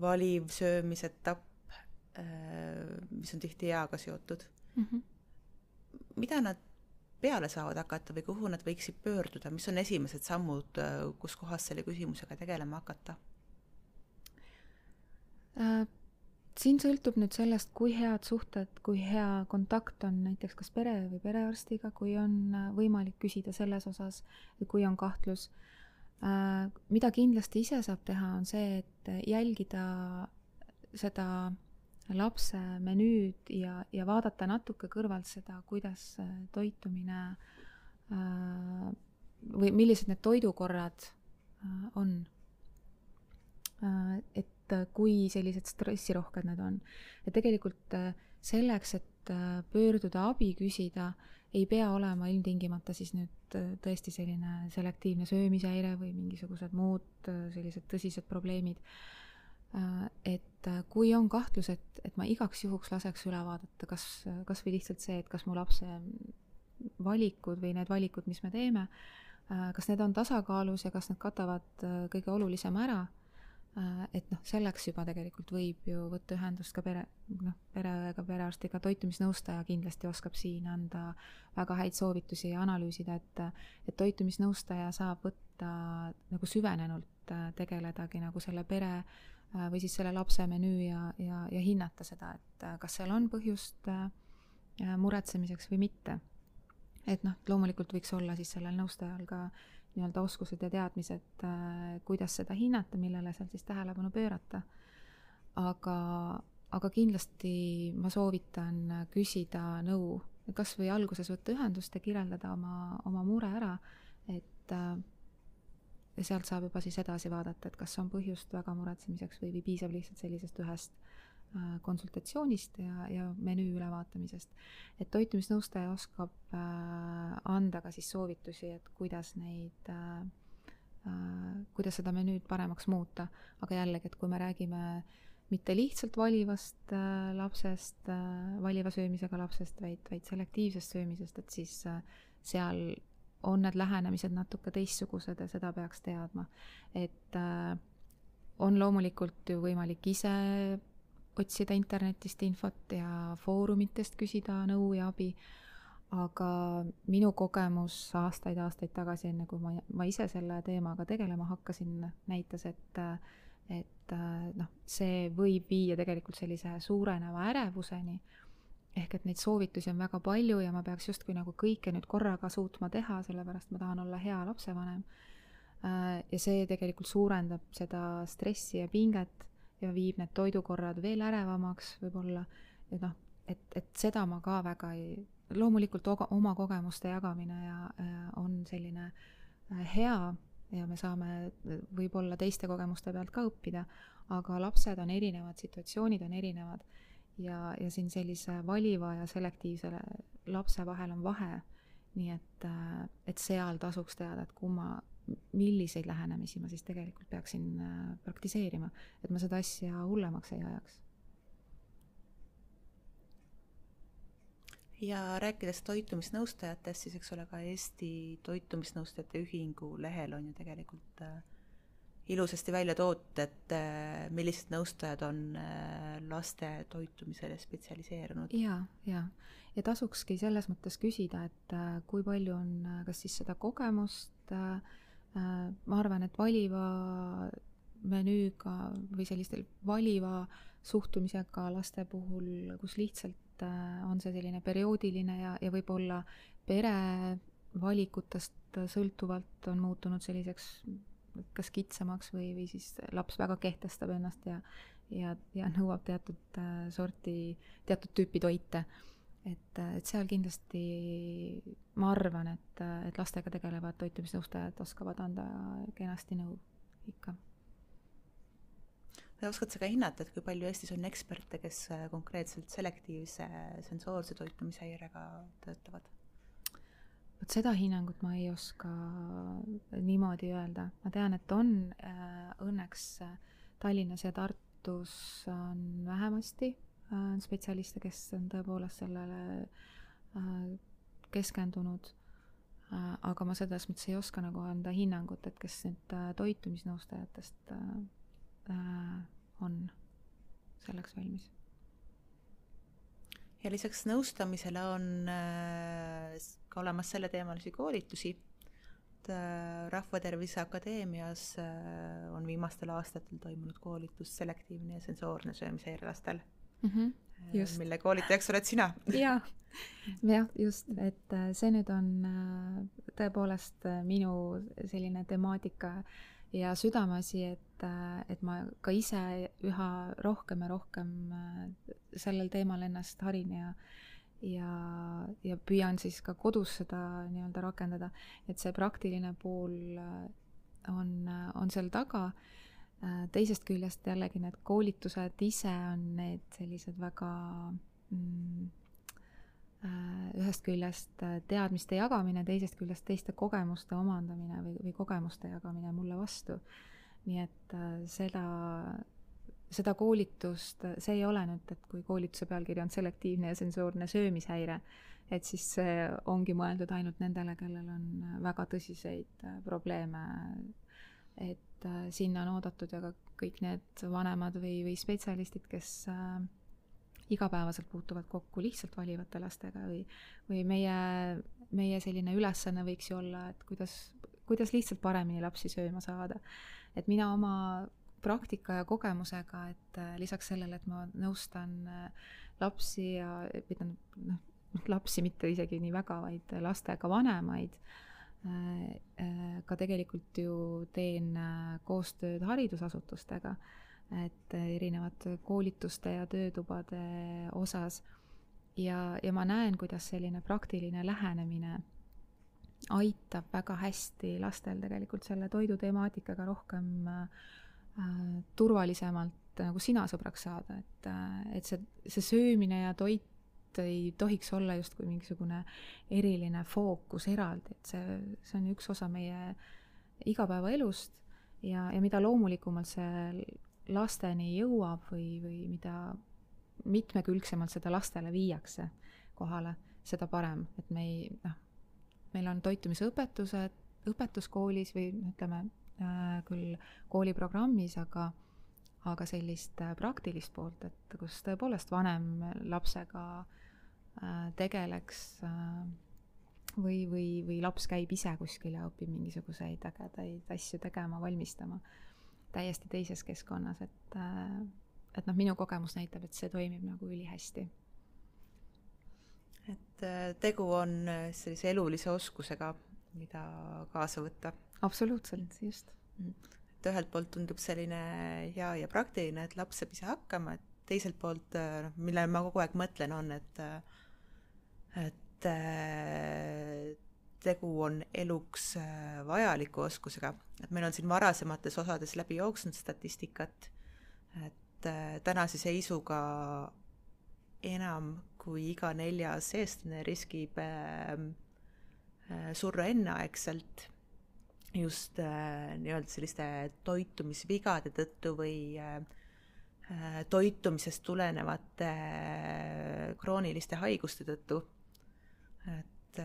valiv söömisetapp äh,, mis on tihti eaga seotud mm. -hmm. mida nad peale saavad hakata või kuhu nad võiksid pöörduda, mis on esimesed sammud, äh, kus kohas selle küsimusega tegelema hakata äh,? Siin sõltub nüüd sellest, kui head suhted, kui hea kontakt on näiteks kas pere või perearstiga, kui on äh, võimalik küsida selles osas, kui on kahtlus. mida kindlasti ise saab teha, on see, et jälgida seda lapse menüüd ja, ja vaadata natuke kõrvalt seda, kuidas toitumine või millised need toidukorrad on. et kui sellised stressirohked need on. ja tegelikult selleks, et pöörduda abi küsida, ei pea olema ilmtingimata siis nüüd tõesti selline selektiivne söömishäire või mingisugused muud sellised tõsised probleemid Äh, et äh, kui on kahtlus, et, et ma igaks juhuks laseks üle vaadata, kas, kas või lihtsalt see, et kas mu lapse valikud või need valikud, mis me teeme, äh, kas need on tasakaalus ja kas nad katavad kõige olulisema ära, et noh, selleks juba tegelikult võib ju võtta ühendust ka pere, noh, pereõega, perearstiga, toitumisnõustaja kindlasti oskab siin anda väga häid soovitusi ja analüüsida, et et toitumisnõustaja saab võtta nagu süvenenult tegeledagi nagu selle pere äh, Äh, või siis selle lapse menüü ja, ja, ja hinnata seda, et äh, kas seal on põhjust äh, muretsemiseks või mitte. et noh, loomulikult võiks olla siis sellel nõustajal ka nii-öelda oskused ja teadmised, kuidas seda hinnata, millele seal siis tähelepanu pöörata. aga, aga kindlasti ma soovitan küsida nõu, kas või alguses võtta ühendust ja kirjeldada oma, oma mure ära, et ja sealt saab juba siis edasi vaadata, et kas on põhjust väga muretsemiseks või, või piisab lihtsalt sellisest ühest äh, konsultatsioonist ja, ja menüü ülevaatamisest. et toitumisnõustaja oskab äh, anda ka siis soovitusi, et kuidas neid äh, äh, kuidas seda menüüd paremaks muuta, aga jällegi, et kui me räägime mitte lihtsalt valivast äh, lapsest äh,, valiva söömisega lapsest, vaid, vaid selektiivsest söömisest, et siis äh, seal on need lähenemised natuke teistsugused ja seda peaks teadma. et äh, on loomulikult ju võimalik ise otsida internetist infot ja foorumitest küsida nõu ja abi, aga minu kogemus aastaid-aastaid tagasi, enne kui ma, ma ise selle teemaga tegelema hakkasin, näitas, et et noh, see võib viia tegelikult sellise suureneva ärevuseni. Ehk et neid soovitusi on väga palju ja ma peaks justkui nagu kõike nüüd korraga suutma teha, sellepärast ma tahan olla hea lapsevanem. Ja see tegelikult suurendab seda stressi ja pinget ja viib need toidukorrad veel ärevamaks võib-olla, et noh, et, et seda ma ka väga ei, loomulikult oma kogemuste jagamine ja äh, on selline äh, hea ja me saame võib-olla teiste kogemuste pealt ka õppida, aga lapsed on erinevad, situatsioonid on erinevad ja, ja siin sellise valiva ja selektiivse lapse vahel on vahe. nii et, äh, et seal tasuks teada, et kumma, milliseid lähenemisi ma siis tegelikult peaksin äh, praktiseerima, et ma seda asja hullemaks ei ajaks. ja rääkides toitumisnõustajatest, siis eks ole, ka Eesti Toitumisnõustajate Ühingu lehel on ju tegelikult äh, ilusasti välja toodud, et äh, millised nõustajad on äh, laste toitumisele spetsialiseerunud. ja, ja, ja tasukski selles mõttes küsida, et äh, kui palju on kas siis seda kogemust, ma arvan, et valiva menüüga või sellistel valiva suhtumisega laste puhul, kus lihtsalt on see selline perioodiline ja, ja võib-olla pere valikutest sõltuvalt on muutunud selliseks kas kitsamaks või, või siis laps väga kehtestab ennast ja, ja, ja nõuab teatud äh, sorti, teatud tüüpi toite. Et, äh, et seal kindlasti ma arvan, et, äh, et lastega tegelevad toitumisnõustajad oskavad anda kenasti nõu ikka. oskad sa ka hinnata, et kui palju Eestis on eksperte, kes konkreetselt selektiivse sensoorse toitumishäirega töötavad? vot seda hinnangut ma ei oska niimoodi öelda, ma tean, et on äh, õnneks äh, Tallinnas ja Tartus on vähemasti äh, spetsialiste, kes on tõepoolest sellele keskendunud. aga ma selles mõttes ei oska nagu anda hinnangut, et kes nüüd toitumisnõustajatest on selleks valmis ja lisaks nõustamisele on äh, ka olemas selleteemalisi koolitusi. äh, Rahvatervise Akadeemias äh, on viimastel aastatel toimunud koolitus selektiivne ja sensoorne söömishäire lastel. Mm. -hmm, just. mille koolitajaks oled sina. (laughs) jaa, jah, just, et äh, see nüüd on äh, tõepoolest minu selline temaatika ja südameasi, et, et ma ka ise üha rohkem ja rohkem sellel teemal ennast harin ja ja, ja püüan siis ka kodus seda nii-öelda rakendada, et see praktiline pool on, on seal taga. Teisest küljest jällegi need koolitused ise on need sellised väga mm, Äh, ühest küljest äh, teadmiste jagamine, teisest küljest teiste kogemuste omandamine või, või kogemuste jagamine mulle vastu. nii et äh, seda, seda koolitust, see ei ole nüüd, et kui koolituse pealkiri on selektiivne ja sensoorne söömishäire, et siis see ongi mõeldud ainult nendele, kellel on väga tõsiseid probleeme. et sinna on oodatud ja ka kõik need vanemad või, või spetsialistid, kes äh, igapäevaselt puutuvad kokku lihtsalt valivate lastega või, või meie, meie selline ülesanne võiks ju olla, et kuidas, kuidas lihtsalt paremini lapsi sööma saada. et mina oma praktika ja kogemusega, et äh, lisaks sellele, et ma nõustan äh, lapsi ja, või tähendab, noh, lapsi mitte isegi nii väga, vaid lastega vanemaid, äh, ka tegelikult ju teen koostööd haridusasutustega et erinevate koolituste ja töötubade osas. ja, ja ma näen, kuidas selline praktiline lähenemine aitab väga hästi lastel tegelikult selle toidutemaatikaga rohkem äh, turvalisemalt nagu sina sõbraks saada, et, äh, et see, see söömine ja toit ei tohiks olla justkui mingisugune eriline fookus eraldi, et see, see on üks osa meie igapäevaelust ja, ja mida loomulikumalt see lasteni jõuab või, või mida mitmekülgsemalt seda lastele viiakse kohale, seda parem, et me ei, noh, meil on toitumisõpetused, õpetus koolis või ütleme äh, küll kooliprogrammis, aga aga sellist äh, praktilist poolt, et kus tõepoolest vanem lapsega äh, tegeleks äh, või, või, või laps käib ise kuskil ja õpib mingisuguseid ägedaid asju tegema, valmistama täiesti teises keskkonnas, et, äh, et noh, minu kogemus näitab, et see toimib nagu ülihästi. et äh, tegu on äh, sellise elulise oskusega, mida kaasa võtta. absoluutselt, just. Mm. et ühelt poolt tundub selline hea ja praktiline, et laps saab ise hakkama, et teiselt poolt, noh, millele ma kogu aeg mõtlen, on, et et tegu on eluks äh, vajaliku oskusega, et meil on siin varasemates osades läbi jooksnud statistikat, et äh, tänase seisuga enam kui iga neljas eestlane riskib äh, surra enneaegselt just nii-öelda selliste toitumisvigade tõttu või toitumisest tulenevate krooniliste haiguste tõttu. Et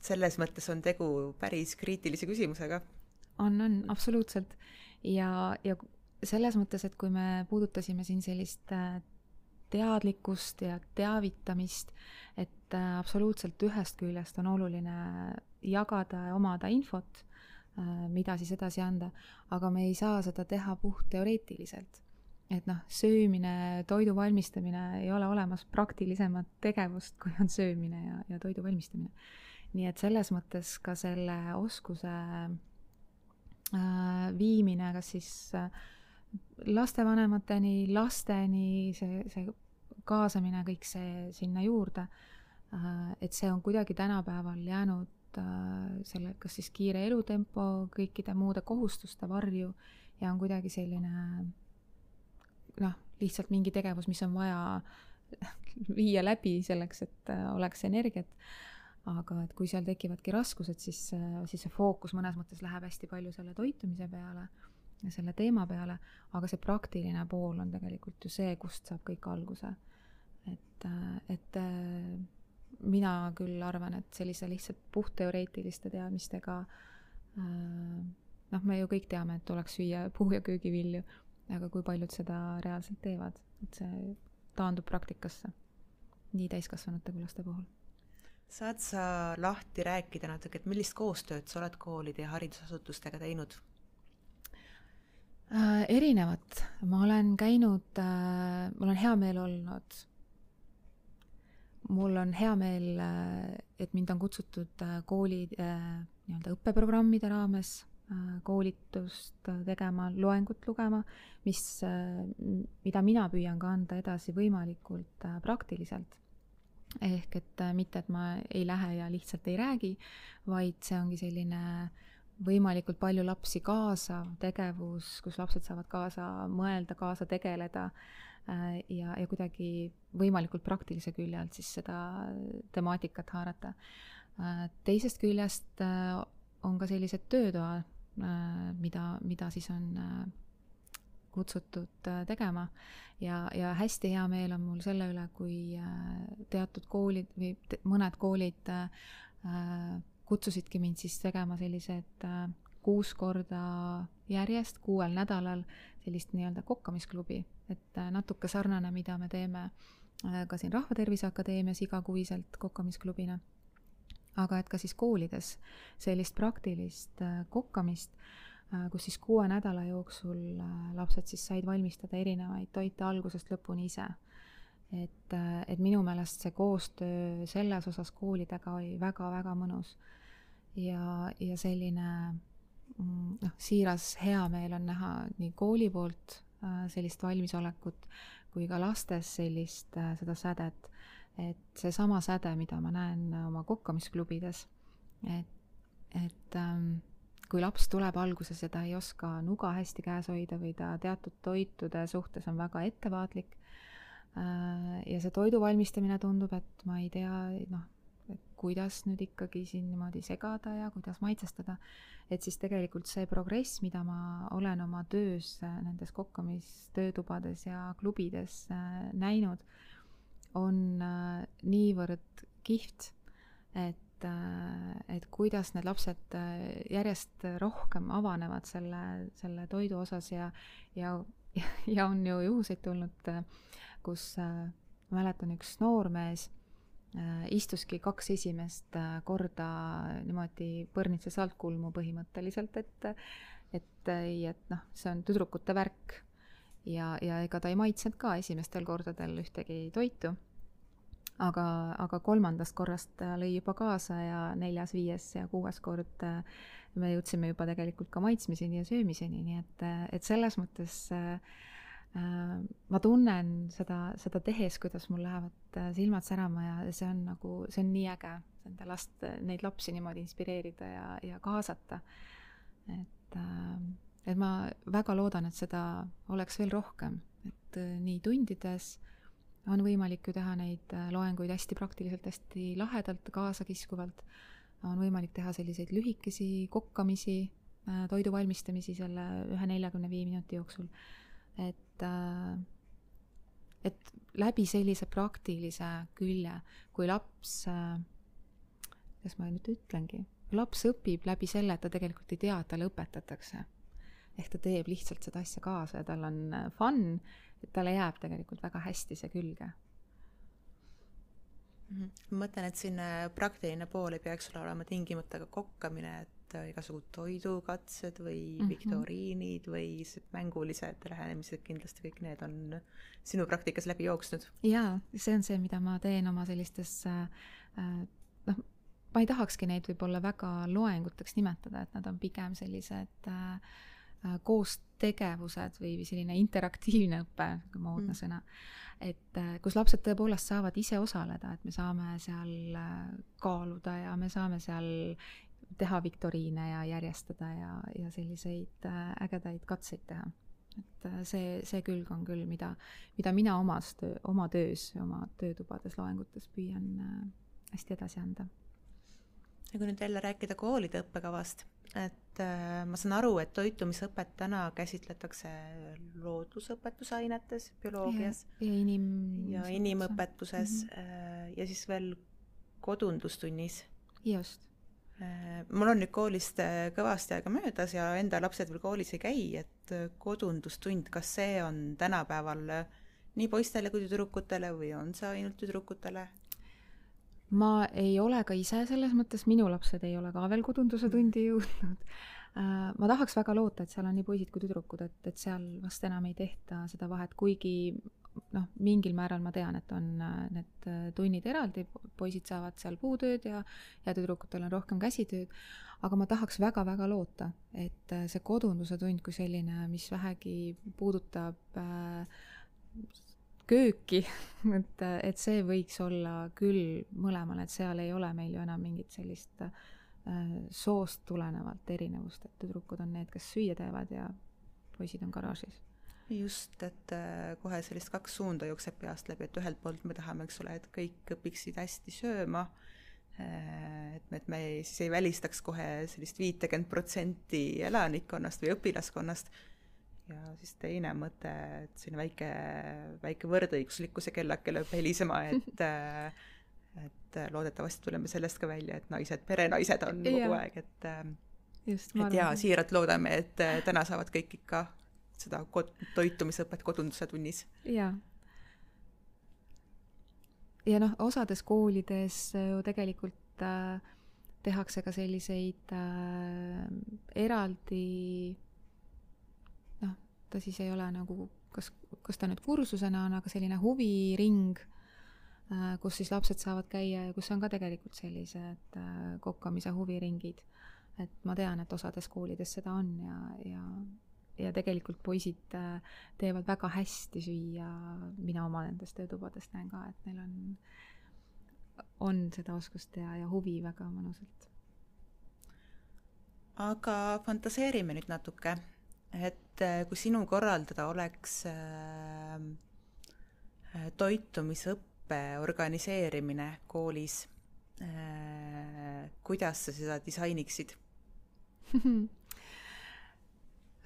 selles mõttes on tegu päris kriitilise küsimusega. on, on, absoluutselt. ja, ja selles mõttes, et kui me puudutasime siin sellist äh, teadlikkust ja teavitamist, et äh, absoluutselt ühest küljest on oluline jagada ja omada infot, äh, mida siis edasi anda, aga me ei saa seda teha puhtteoreetiliselt. Et noh, söömine, toidu valmistamine, ei ole olemas praktilisemat tegevust, kui on söömine ja, ja toidu valmistamine. Nii et selles mõttes ka selle oskuse äh, viimine kas siis äh, lastevanemateni, lasteni, see, see kaasamine, kõik see sinna juurde äh,, et see on kuidagi tänapäeval jäänud äh, selle, kas siis kiire elutempo, kõikide muude kohustuste varju ja on kuidagi selline noh, lihtsalt mingi tegevus, mis on vaja (laughs) viia läbi selleks, et äh, oleks energiat. Aga et kui seal tekivadki raskused, siis, siis see fookus mõnes mõttes läheb hästi palju selle toitumise peale ja selle teema peale, aga see praktiline pool on tegelikult ju see, kust saab kõik alguse. et, et mina küll arvan, et sellise lihtsalt puhtteoreetiliste teadmistega noh, me ju kõik teame, et tuleks süüa puu- ja köögivilju, aga kui paljud seda reaalselt teevad, et see taandub praktikasse nii täiskasvanute kui laste puhul saad sa lahti rääkida natuke, et millist koostööd sa oled koolide ja haridusasutustega teinud? äh,? erinevat, ma olen käinud äh,, mul on hea meel olnud mul on hea meel, äh, et mind on kutsutud äh, kooli äh, nii-öelda õppeprogrammide raames koolitust tegema, loengut lugema, mis, mida mina püüan ka anda edasi võimalikult praktiliselt. ehk et mitte, et ma ei lähe ja lihtsalt ei räägi, vaid see ongi selline võimalikult palju lapsi kaasav tegevus, kus lapsed saavad kaasa mõelda, kaasa tegeleda Äh, ja, ja kuidagi võimalikult praktilise külje alt siis seda temaatikat haarata. Äh, teisest küljest äh, on ka sellised töötoad, mida, mida siis on kutsutud tegema ja, ja hästi hea meel on mul selle üle, kui teatud koolid või mõned koolid kutsusidki mind siis tegema sellised kuus korda järjest, kuuel nädalal sellist nii-öelda kokkamisklubi, et äh, natuke sarnane, mida me teeme äh, ka siin Rahvatervise Akadeemias igakuiselt kokkamisklubina. Aga et ka siis koolides sellist praktilist äh, kokkamist, kus siis kuue nädala jooksul lapsed siis said valmistada erinevaid toite algusest lõpuni ise. et, et minu meelest see koostöö selles osas koolidega oli väga-väga mõnus. ja, ja selline Mm, noh, siiras heameel on näha nii kooli poolt äh, sellist valmisolekut kui ka lastes sellist, äh, seda sädet. Et seesama säde, mida ma näen oma kokkamisklubides, et, et ähm, kui laps tuleb alguses ja ta ei oska nuga hästi käes hoida või ta teatud toitude suhtes on väga ettevaatlik äh, ja see toidu valmistamine tundub, et ma ei tea, noh, kuidas nüüd ikkagi siin niimoodi segada ja kuidas maitsestada, et siis tegelikult see progress, mida ma olen oma töös nendes kokkamistöötubades ja klubides äh, näinud, on äh, niivõrd kihvt, et, äh, et kuidas need lapsed järjest rohkem avanevad selle, selle toidu osas ja, ja, (laughs) ja on ju juhuseid tulnud, kus mäletan, üks noormees Äh, istuski kaks esimest äh, korda niimoodi põrnitses altkulmu põhimõtteliselt, et et ei, et noh, see on tüdrukute värk. ja, ja ega ta ei maitsenud ka esimestel kordadel ühtegi toitu. Aga, aga kolmandast korrast ta lõi juba kaasa ja neljas, viies ja kuues kord äh, me jõudsime juba tegelikult ka maitsmiseni ja söömiseni, nii et, et selles mõttes äh, Äh, ma tunnen seda, seda tehes, kuidas mul lähevad äh, silmad särama ja see on nagu, see on nii äge, nende last, neid lapsi niimoodi inspireerida ja, ja kaasata. et, äh, et ma väga loodan, et seda oleks veel rohkem, et nii tundides on võimalik ju teha neid loenguid hästi praktiliselt, hästi lahedalt, kaasakiskuvalt, on võimalik teha selliseid lühikesi kokkamisi, toidu valmistamisi selle ühe neljakümne viie minuti jooksul. Et, äh, et läbi sellise praktilise külje, kui laps, äh, kuidas ma nüüd ütlengi, laps õpib läbi selle, et ta tegelikult ei tea, et talle õpetatakse. ehk ta teeb lihtsalt seda asja kaasa ja tal on äh, fun, et talle jääb tegelikult väga hästi see külge mhm. ma mõtlen, et siin praktiline pool ei peaks olema tingimata ka kokkamine, et äh, igasugused toidukatsed või mm -hmm. viktoriinid või mängulised lähenemised, kindlasti kõik need on sinu praktikas läbi jooksnud? jaa, see on see, mida ma teen oma sellistes äh, äh, noh, ma ei tahakski neid võib-olla väga loenguteks nimetada, et nad on pigem sellised äh, koostegevused või selline interaktiivne õpe, moodne mm. sõna. et kus lapsed tõepoolest saavad ise osaleda, et me saame seal kaaluda ja me saame seal teha viktoriine ja järjestada ja, ja selliseid äh, ägedaid katseid teha. et äh, see, see külg on küll, mida, mida mina omas töö, oma töös, oma töötubades, loengutes püüan äh, hästi edasi anda. ja kui nüüd jälle rääkida koolide õppekavast, et äh, ma saan aru, et toitumisõpet täna käsitletakse loodusõpetusainetes, bioloogias ja, inim-. ja inimõpetuses mm -hmm. ja siis veel kodundustunnis. just Äh, mul on nüüd koolist kõvasti aega möödas ja enda lapsed veel koolis ei käi, et kodundustund, kas see on tänapäeval nii poistele kui tüdrukutele või on see ainult tüdrukutele? Ma ei ole ka ise selles mõttes, minu lapsed ei ole ka veel kodunduse tundi jõudnud. Äh, ma tahaks väga loota, et seal on nii poisid kui tüdrukud, et, et seal vast enam ei tehta seda vahet, kuigi noh, mingil määral ma tean, et on äh, need äh, tunnid eraldi, poisid saavad seal puutööd ja, ja tüdrukutel on rohkem käsitööd, aga ma tahaks väga-väga loota, et see kodunduse tund kui selline, mis vähegi puudutab äh, kööki, (laughs) et, et see võiks olla küll mõlemal, et seal ei ole meil ju enam mingit sellist äh, soost tulenevalt erinevust, et tüdrukud on need, kes süüa teevad ja poisid on garaažis. just, et äh, kohe sellist kaks suunda jookseb peast läbi, et ühelt poolt me tahame, eks ole, et kõik õpiksid hästi sööma, äh, et me, et me ei, siis ei välistaks kohe sellist viitekümmet protsenti elanikkonnast või õpilaskonnast, ja siis teine mõte, et selline väike, väike võrdõiguslikkuse kellake lööb helisema, (laughs) et et äh, loodetavasti tuleme sellest ka välja, et naised, perenaised on ja. kogu aeg, et ähm, just, et jaa, siiralt loodame, et äh, täna saavad kõik ikka seda kod-, toitumisõpet kodunduse tunnis. jaa. ja noh, osades koolides ju tegelikult äh, tehakse ka selliseid äh, eraldi ta siis ei ole nagu kas, kas ta nüüd kursusena on, aga selline huviring äh, kus siis lapsed saavad käia ja kus on ka tegelikult sellised äh, kokkamise huviringid. et ma tean, et osades koolides seda on ja, ja, ja tegelikult poisid äh, teevad väga hästi süüa, mina oma nendest töötubadest näen ka, et neil on, on seda oskust ja, ja huvi väga mõnusalt. aga fantaseerime nüüd natuke, et kui sinu korraldada oleks äh, toitumisõpe, õppe organiseerimine koolis, äh, kuidas sa seda disainiksid (laughs)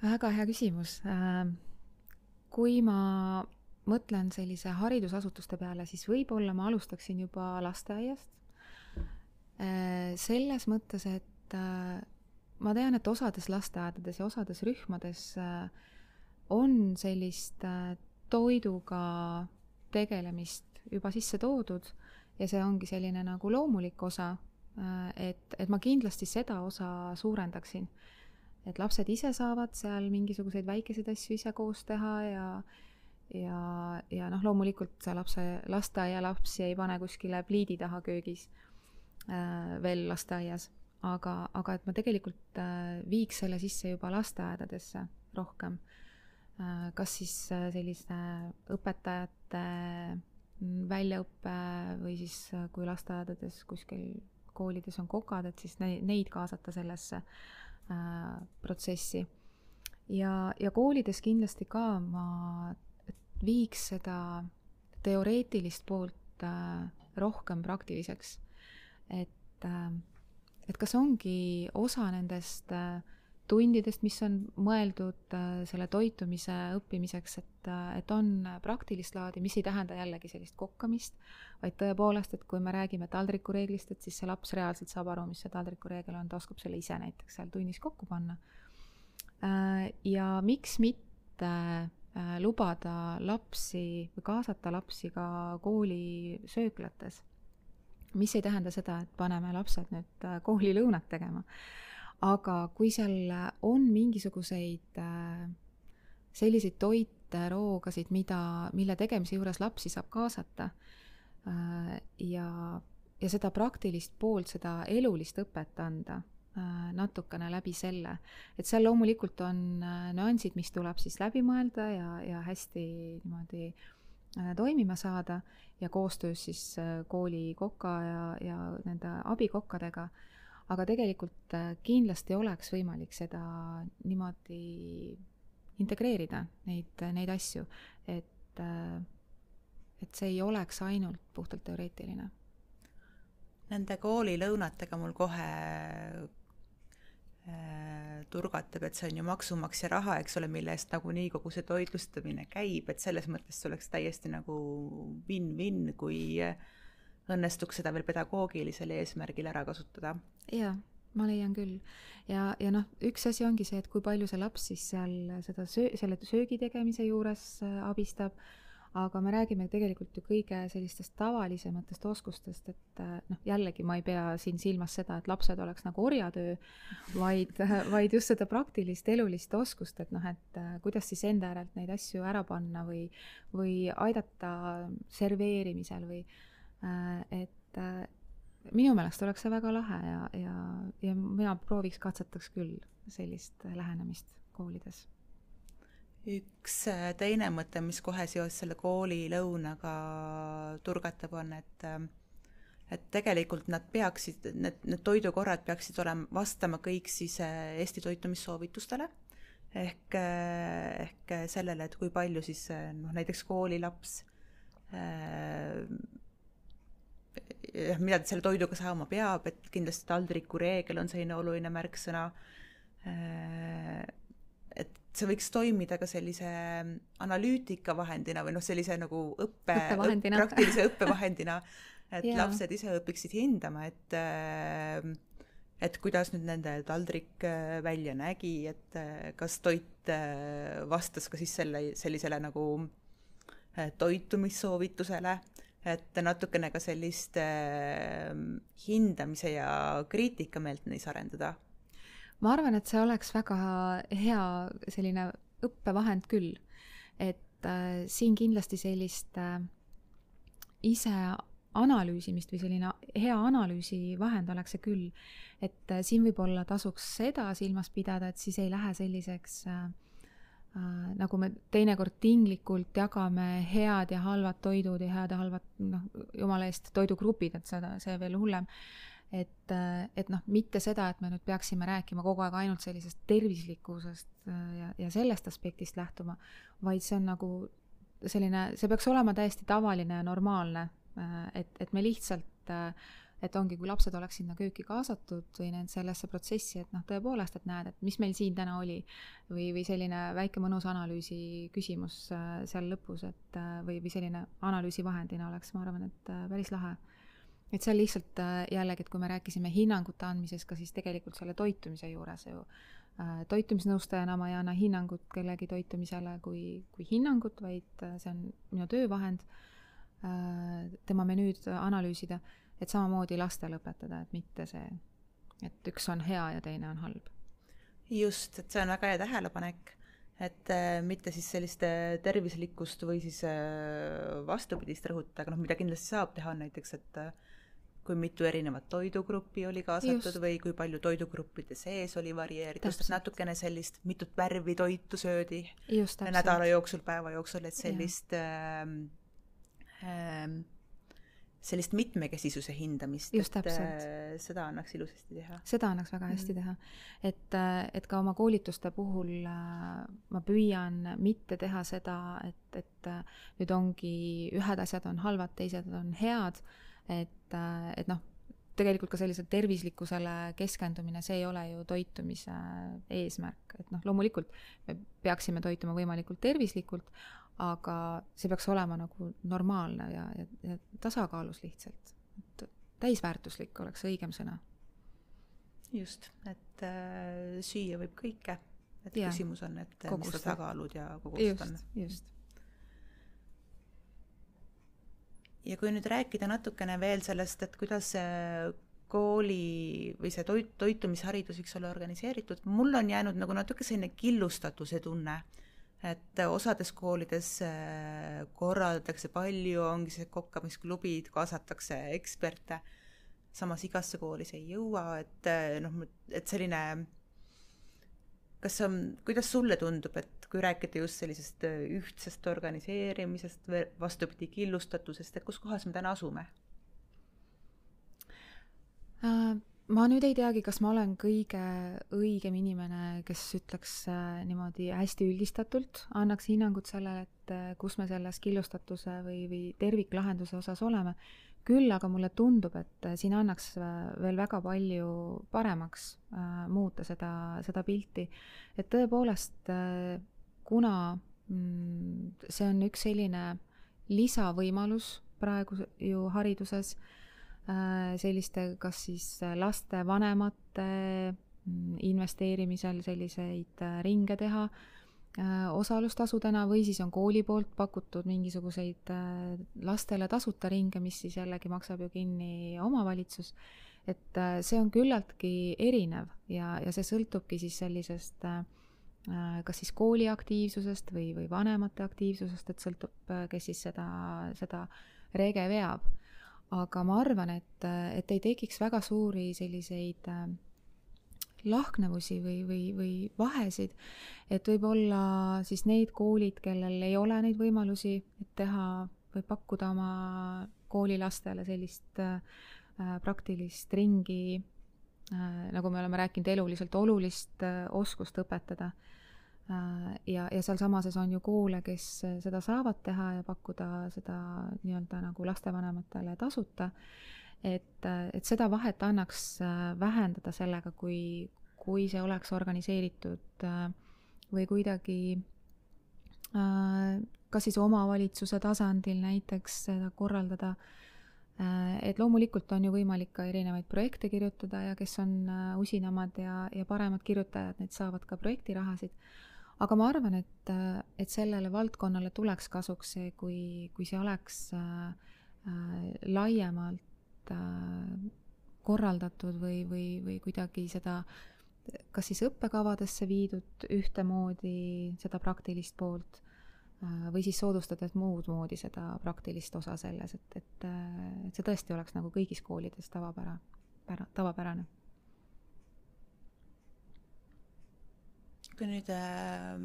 väga hea küsimus. Äh, kui ma mõtlen sellise haridusasutuste peale, siis võib-olla ma alustaksin juba lasteaiast. Äh, selles mõttes, et ma tean, et osades lasteaedades ja osades rühmades on sellist toiduga tegelemist juba sisse toodud ja see ongi selline nagu loomulik osa, äh, et, et ma kindlasti seda osa suurendaksin. et lapsed ise saavad seal mingisuguseid väikeseid asju ise koos teha ja ja, ja noh, loomulikult see lapse, lasteaialapsi ei pane kuskile pliidi taha köögis äh, veel lasteaias, aga, aga et ma tegelikult äh, viiks selle sisse juba lasteaedadesse rohkem äh,. kas siis äh, selliste õpetajate väljaõpe või siis kui lasteaedades kuskil koolides on kokad, et siis neid, kaasata sellesse protsessi. ja, ja koolides kindlasti ka ma viiks seda teoreetilist poolt rohkem praktiliseks. et et kas ongi osa nendest äh, tundidest, mis on mõeldud äh, selle toitumise õppimiseks, et, äh, et on praktilist laadi, mis ei tähenda jällegi sellist kokkamist, vaid tõepoolest, et kui me räägime taldrikureeglist, et siis see laps reaalselt saab aru, mis see taldrikureegel on, ta oskab selle ise näiteks seal tunnis kokku panna. Ja miks mitte lubada lapsi või kaasata lapsi ka kooli sööklates, mis ei tähenda seda, et paneme lapsed nüüd koolilõunat tegema. Aga kui seal on mingisuguseid äh, selliseid toite, roogasid, mida, mille tegemise juures lapsi saab kaasata äh, ja, ja seda praktilist poolt, seda elulist õpet anda äh, natukene läbi selle, et seal loomulikult on nüansid, mis tuleb siis läbi mõelda ja, ja hästi niimoodi toimima saada ja koostöös siis kooli koka ja, ja nende abikokkadega aga tegelikult äh, kindlasti oleks võimalik seda niimoodi integreerida, neid, neid asju, et, äh, et see ei oleks ainult puhtalt teoreetiline. Nende koolilõunatega mul kohe äh, turgatab, et see on ju maksumaksja raha, eks ole, mille eest nagunii kogu see toitlustamine käib, et selles mõttes see oleks täiesti nagu win-win, kui äh, õnnestuks seda veel pedagoogilisel eesmärgil ära kasutada. jaa, ma leian küll. ja, ja noh, üks asi ongi see, et kui palju see laps siis seal seda söö-, selle söögi tegemise juures äh, abistab, aga me räägime tegelikult ju kõige sellistest tavalisematest oskustest, et äh, noh, jällegi ma ei pea siin silmas seda, et lapsed oleks nagu orjatöö, vaid, (laughs) vaid just seda praktilist elulist oskust, et noh, et äh, kuidas siis enda järelt neid asju ära panna või, või aidata serveerimisel või et minu meelest oleks see väga lahe ja, ja, ja mina prooviks, katsetaks küll sellist lähenemist koolides üks äh, teine mõte, mis kohe seoses selle koolilõunaga turgatab, on, et äh, et tegelikult nad peaksid, need, need toidukorrad peaksid olema, vastama kõik siis äh, Eesti toitumissoovitustele, ehk, ehk sellele, et kui palju siis noh, näiteks koolilaps mida ta selle toiduga saama peab, et kindlasti taldriku reegel on selline oluline märksõna see võiks toimida ka sellise analüütika vahendina või noh, sellise nagu õppe, õpp, praktilise õppevahendina, et lapsed ise õpiksid hindama, et äh, et kuidas nüüd nende taldrik äh, välja nägi, et äh, kas toit vastas ka siis selle, sellisele nagu toitumissoovitusele, et natukene ka sellist hindamise ja kriitikameelt neis arendada ma arvan, et see oleks väga hea selline õppevahend küll, et äh, siin kindlasti sellist äh, ise analüüsimist või selline hea analüüsivahend oleks see küll, et äh, siin võib-olla tasuks seda silmas pidada, et siis ei lähe selliseks äh, äh, nagu me teinekord tinglikult jagame head ja halvad toidud ja head ja halvad, noh, jumala eest, toidugrupid, et seda, see veel hullem et, et noh, mitte seda, et me nüüd peaksime rääkima kogu aeg ainult sellisest tervislikkusest äh, ja, ja sellest aspektist lähtuma, vaid see on nagu selline, see peaks olema täiesti tavaline ja normaalne, äh, et, et me lihtsalt äh, et ongi, kui lapsed oleks sinna kööki kaasatud või need sellesse protsessi, et noh, tõepoolest, et näed, et mis meil siin täna oli või, või selline väike mõnus analüüsi küsimus seal lõpus, et või, või selline analüüsivahendina oleks, ma arvan, et päris lahe et seal lihtsalt äh, jällegi, et kui me rääkisime hinnangute andmisest ka siis tegelikult selle toitumise juures ju äh, toitumisnõustajana ma ei anna hinnangut kellegi toitumisele kui, kui hinnangut, vaid äh, see on minu töövahend tema menüüd analüüsida, et samamoodi lastele õpetada, et mitte see, et üks on hea ja teine on halb. just, et see on väga hea tähelepanek, et mitte siis sellist tervislikkust või siis vastupidist rõhutada, aga noh, mida kindlasti saab teha, on näiteks, et kui mitu erinevat toidugruppi oli kaasatud Just. või kui palju toidugruppide sees oli varieeritust, natukene sellist, mitut värvi toitu söödi Just, nädala jooksul, päeva jooksul, et sellist äh, äh, sellist mitmekesisuse hindamist, et äh, seda annaks ilusasti teha. seda annaks väga hästi mm. teha. et, äh, et ka oma koolituste puhul äh, ma püüan mitte teha seda, et, et nüüd ongi, ühed asjad on halvad, teised on head et, äh, et noh, tegelikult ka sellisele tervislikkusele keskendumine, see ei ole ju toitumise eesmärk, et noh, loomulikult me peaksime toituma võimalikult tervislikult, aga see peaks olema nagu normaalne ja, ja, ja tasakaalus lihtsalt, et täisväärtuslik oleks õigem sõna. just, et äh, süüa võib kõike, et ja, küsimus on, et mis tasakaalud ja kogused on. just ja kui nüüd rääkida natukene veel sellest, et kuidas kooli või see toit, toitumisharidus võiks olla organiseeritud, mul on jäänud nagu natuke selline killustatuse tunne, et osades koolides äh, korraldatakse palju, ongi see kokkamisklubid, kaasatakse eksperte, samas igasse kooli see ei jõua, et äh, noh, et selline kas on, kuidas sulle tundub, et kui rääkida just sellisest äh, ühtsest organiseerimisest, vastupidi, killustatusest, et kus kohas me täna asume? Äh, ma nüüd ei teagi, kas ma olen kõige õigem inimene, kes ütleks äh, niimoodi hästi üldistatult, annaks hinnangut sellele, et kus me selles killustatuse või, või terviklahenduse osas oleme küll aga mulle tundub, et äh, siin annaks äh, veel väga palju paremaks äh, muuta seda, seda pilti. et tõepoolest äh,, kuna mm, see on üks selline lisavõimalus praegu ju hariduses äh, selliste, kas siis lastevanemate mm, investeerimisel selliseid äh, ringe teha osalustasudena või siis on kooli poolt pakutud mingisuguseid lastele tasuta ringe, mis siis jällegi maksab ju kinni omavalitsus et äh, see on küllaltki erinev ja, ja see sõltubki siis sellisest äh, äh, kas siis kooli aktiivsusest või, või vanemate aktiivsusest, et sõltub, kes siis seda, seda rege veab. aga ma arvan, et, et ei tekiks väga suuri selliseid lahknevusi või, või, või vahesid, et võib-olla siis need koolid, kellel ei ole neid võimalusi, et teha või pakkuda oma koolilastele sellist äh, Äh, praktilist ringi, äh, nagu me oleme rääkinud, eluliselt olulist äh, oskust õpetada. ja, ja sealsamases on ju koole, kes seda saavad teha ja pakkuda seda nii-öelda nagu lastevanematele tasuta. Et, et seda vahet annaks vähendada sellega, kui, kui see oleks organiseeritud või kuidagi kas siis omavalitsuse tasandil näiteks seda korraldada äh, Äh, et loomulikult on ju võimalik ka erinevaid projekte kirjutada ja kes on äh, usinamad ja, ja paremad kirjutajad, need saavad ka projektirahasid. aga ma arvan, et, äh, et sellele valdkonnale tuleks kasuks see, kui, kui see oleks äh, laiemalt äh, korraldatud või, või, või kuidagi seda kas siis õppekavadesse viidud ühtemoodi, seda praktilist poolt Äh, või siis soodustades muud moodi seda praktilist osa selles, et, et, äh, et see tõesti oleks nagu kõigis koolides tavapära, pära, tavapärane. kui nüüd äh,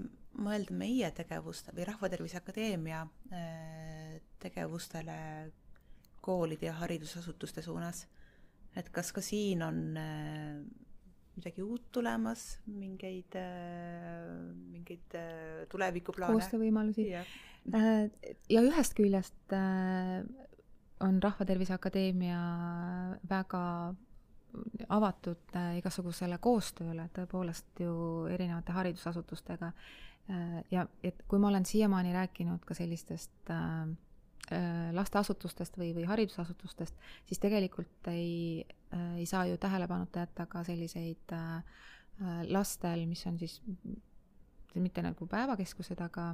mõelda meie tegevuste või Rahvatervise Akadeemia äh, tegevustele koolide ja haridusasutuste suunas, et kas ka siin on äh, midagi uut tulemas, mingeid, äh, mingeid äh, tulevikuplaane? koostöövõimalusi ja ühest küljest on Rahvatervise Akadeemia väga avatud igasugusele koostööle, tõepoolest ju erinevate haridusasutustega. ja et kui ma olen siiamaani rääkinud ka sellistest Äh, lasteasutustest või, või haridusasutustest, siis tegelikult ei, äh, ei saa ju tähelepanuta jätta ka selliseid äh, lastel, mis on siis mitte nagu päevakeskused, aga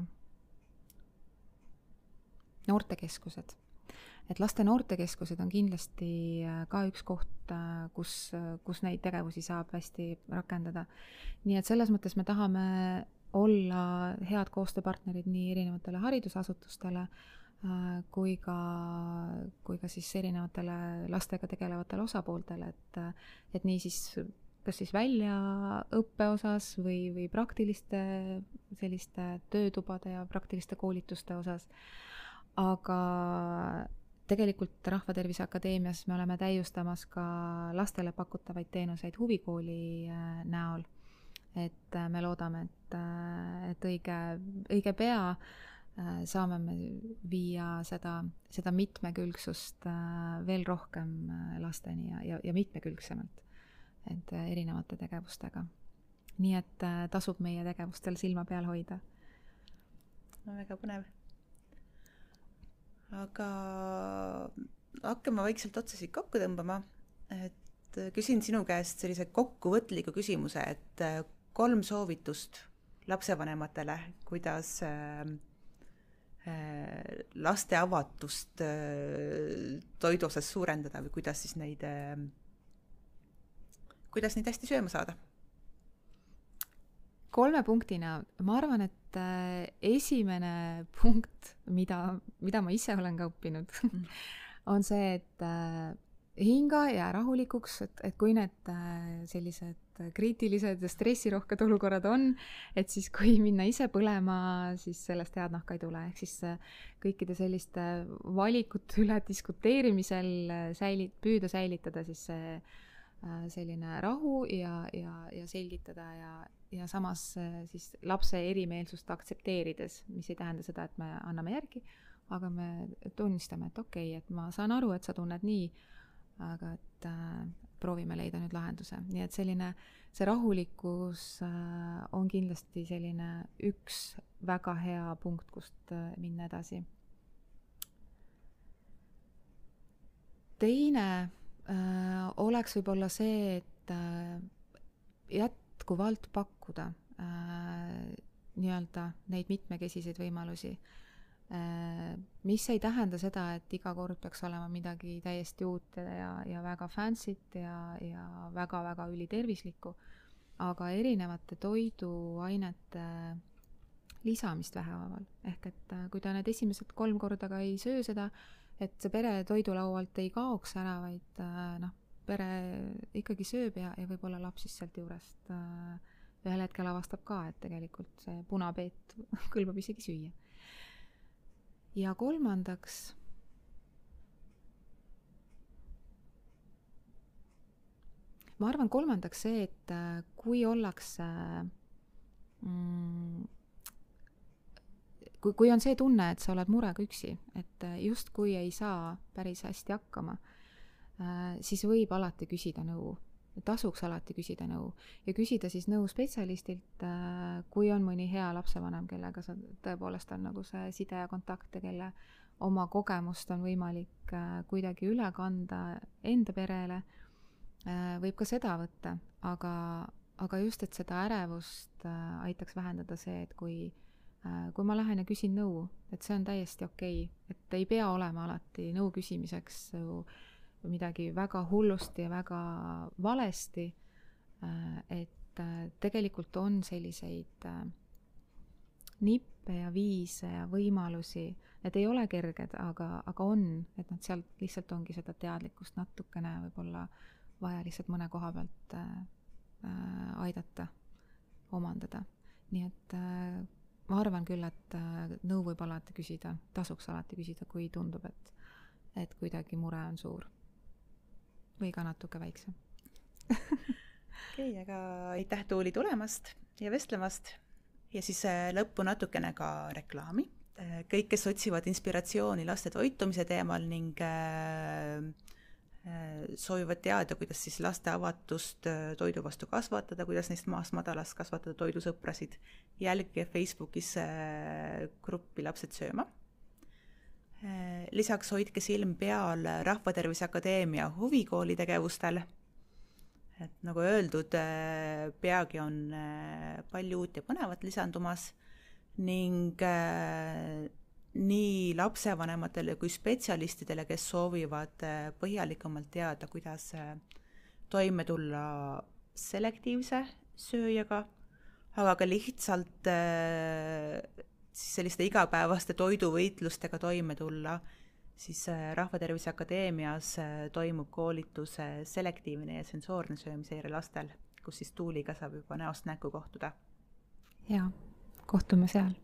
noortekeskused. et laste noortekeskused on kindlasti ka üks koht, kus, kus neid tegevusi saab hästi rakendada. nii et selles mõttes me tahame olla head koostööpartnerid nii erinevatele haridusasutustele, Äh, kui ka, kui ka siis erinevatele lastega tegelevatele osapooltele, et, et nii siis kas siis väljaõppe osas või, või praktiliste selliste töötubade ja praktiliste koolituste osas. aga tegelikult Rahvatervise Akadeemias me oleme täiustamas ka lastele pakutavaid teenuseid huvikooli äh, näol. et äh, me loodame, et, et õige, õige pea äh, Äh, saame me viia seda, seda mitmekülgsust äh, veel rohkem äh, lasteni ja, ja, ja mitmekülgsemalt, et erinevate tegevustega. nii et tasub meie tegevustel silma peal hoida. no väga põnev. aga hakkame vaikselt otsasid kokku tõmbama, et küsin sinu käest sellise kokkuvõtliku küsimuse, et kolm soovitust lapsevanematele, kuidas äh, Äh, laste avatust äh, toidu osas suurendada või kuidas siis neid, äh, kuidas neid hästi sööma saada? kolme punktina, ma arvan, et esimene punkt, mida, mida ma ise olen ka õppinud mm. (laughs) on see, et hinga, jää rahulikuks, et, et kui need äh, sellised kriitilised ja stressirohked olukorrad on, et siis kui (laughs) minna ise põlema, siis sellest head nahka ei tule, ehk siis äh, kõikide selliste valikute üle diskuteerimisel äh, säili-, püüda säilitada siis see selline rahu ja, ja, ja selgitada ja, ja samas siis lapse erimeelsust aktsepteerides, mis ei tähenda seda, et me anname järgi, aga me tunnistame, et okei okay,, et ma saan aru, et sa tunned nii aga et äh, proovime leida nüüd lahenduse, nii et selline, see rahulikkus äh, on kindlasti selline üks väga hea punkt, kust äh, minna edasi. teine äh, oleks võib-olla see, et äh, jätkuvalt pakkuda äh, nii-öelda neid mitmekesiseid võimalusi Äh, mis ei tähenda seda, et iga kord peaks olema midagi täiesti uut ja, ja väga fancy't ja, ja väga-väga ülitervislikku, aga erinevate toiduainete lisamist vähehaaval. ehk et äh, kui ta need esimesed kolm korda ka ei söö seda, et see pere toidulaualt ei kaoks ära, vaid äh, noh, pere ikkagi sööb ja, ja võib-olla laps siis sealt juurest ühel hetkel avastab ka, et tegelikult see punapeet (laughs) kõlbab isegi süüa ja kolmandaks ma arvan, kolmandaks see, et äh, kui ollakse mm, kui, kui on see tunne, et sa oled murega üksi, et äh, justkui ei saa päris hästi hakkama, äh, siis võib alati küsida nõu tasuks alati küsida nõu ja küsida siis nõu spetsialistilt, äh, kui on mõni hea lapsevanem, kellega sa tõepoolest on nagu see side ja kontakt ja kelle oma kogemust on võimalik äh, kuidagi üle kanda enda perele, äh, võib ka seda võtta, aga, aga just, et seda ärevust aitaks vähendada see, et kui kui ma lähen ja küsin nõu, et see on täiesti okei okay., et ei pea olema alati nõu küsimiseks ju midagi väga hullusti ja väga valesti. Äh, et äh, tegelikult on selliseid äh, nippe ja viise ja võimalusi, need ei ole kerged, aga, aga on, et noh, sealt lihtsalt ongi seda teadlikkust natukene võib-olla vaja lihtsalt mõne koha pealt aidata omandada. nii et ma arvan küll, et nõu võib alati küsida, tasuks alati küsida, kui tundub, et, et kuidagi mure on suur või ka natuke väiksem. Okei aga aitäh, Tuuli, tulemast ja vestlemast. Ja siis äh, lõppu natukene ka reklaami. Äh, kõik, kes otsivad inspiratsiooni laste toitumise teemal ning äh, soovivad teada, kuidas siis laste avatust toidu vastu kasvatada, kuidas neist maast madalast kasvatada toidusõprasid, jälgige Facebookis gruppi Lapsed sööma lisaks hoidke silm peal Rahvatervise Akadeemia huvikooli tegevustel. et nagu öeldud, äh, peagi on äh, palju uut ja põnevat lisandumas ning nii lapsevanematele kui spetsialistidele, kes soovivad põhjalikumalt teada, kuidas toime tulla selektiivse sööjaga, aga ka lihtsalt siis selliste igapäevaste toiduvõitlustega toime tulla, siis äh, Rahvatervise Akadeemias äh, toimub koolitus selektiivne ja sensoorne söömiseire lastel, kus siis Tuuliga saab juba näost näkku kohtuda. jaa, kohtume seal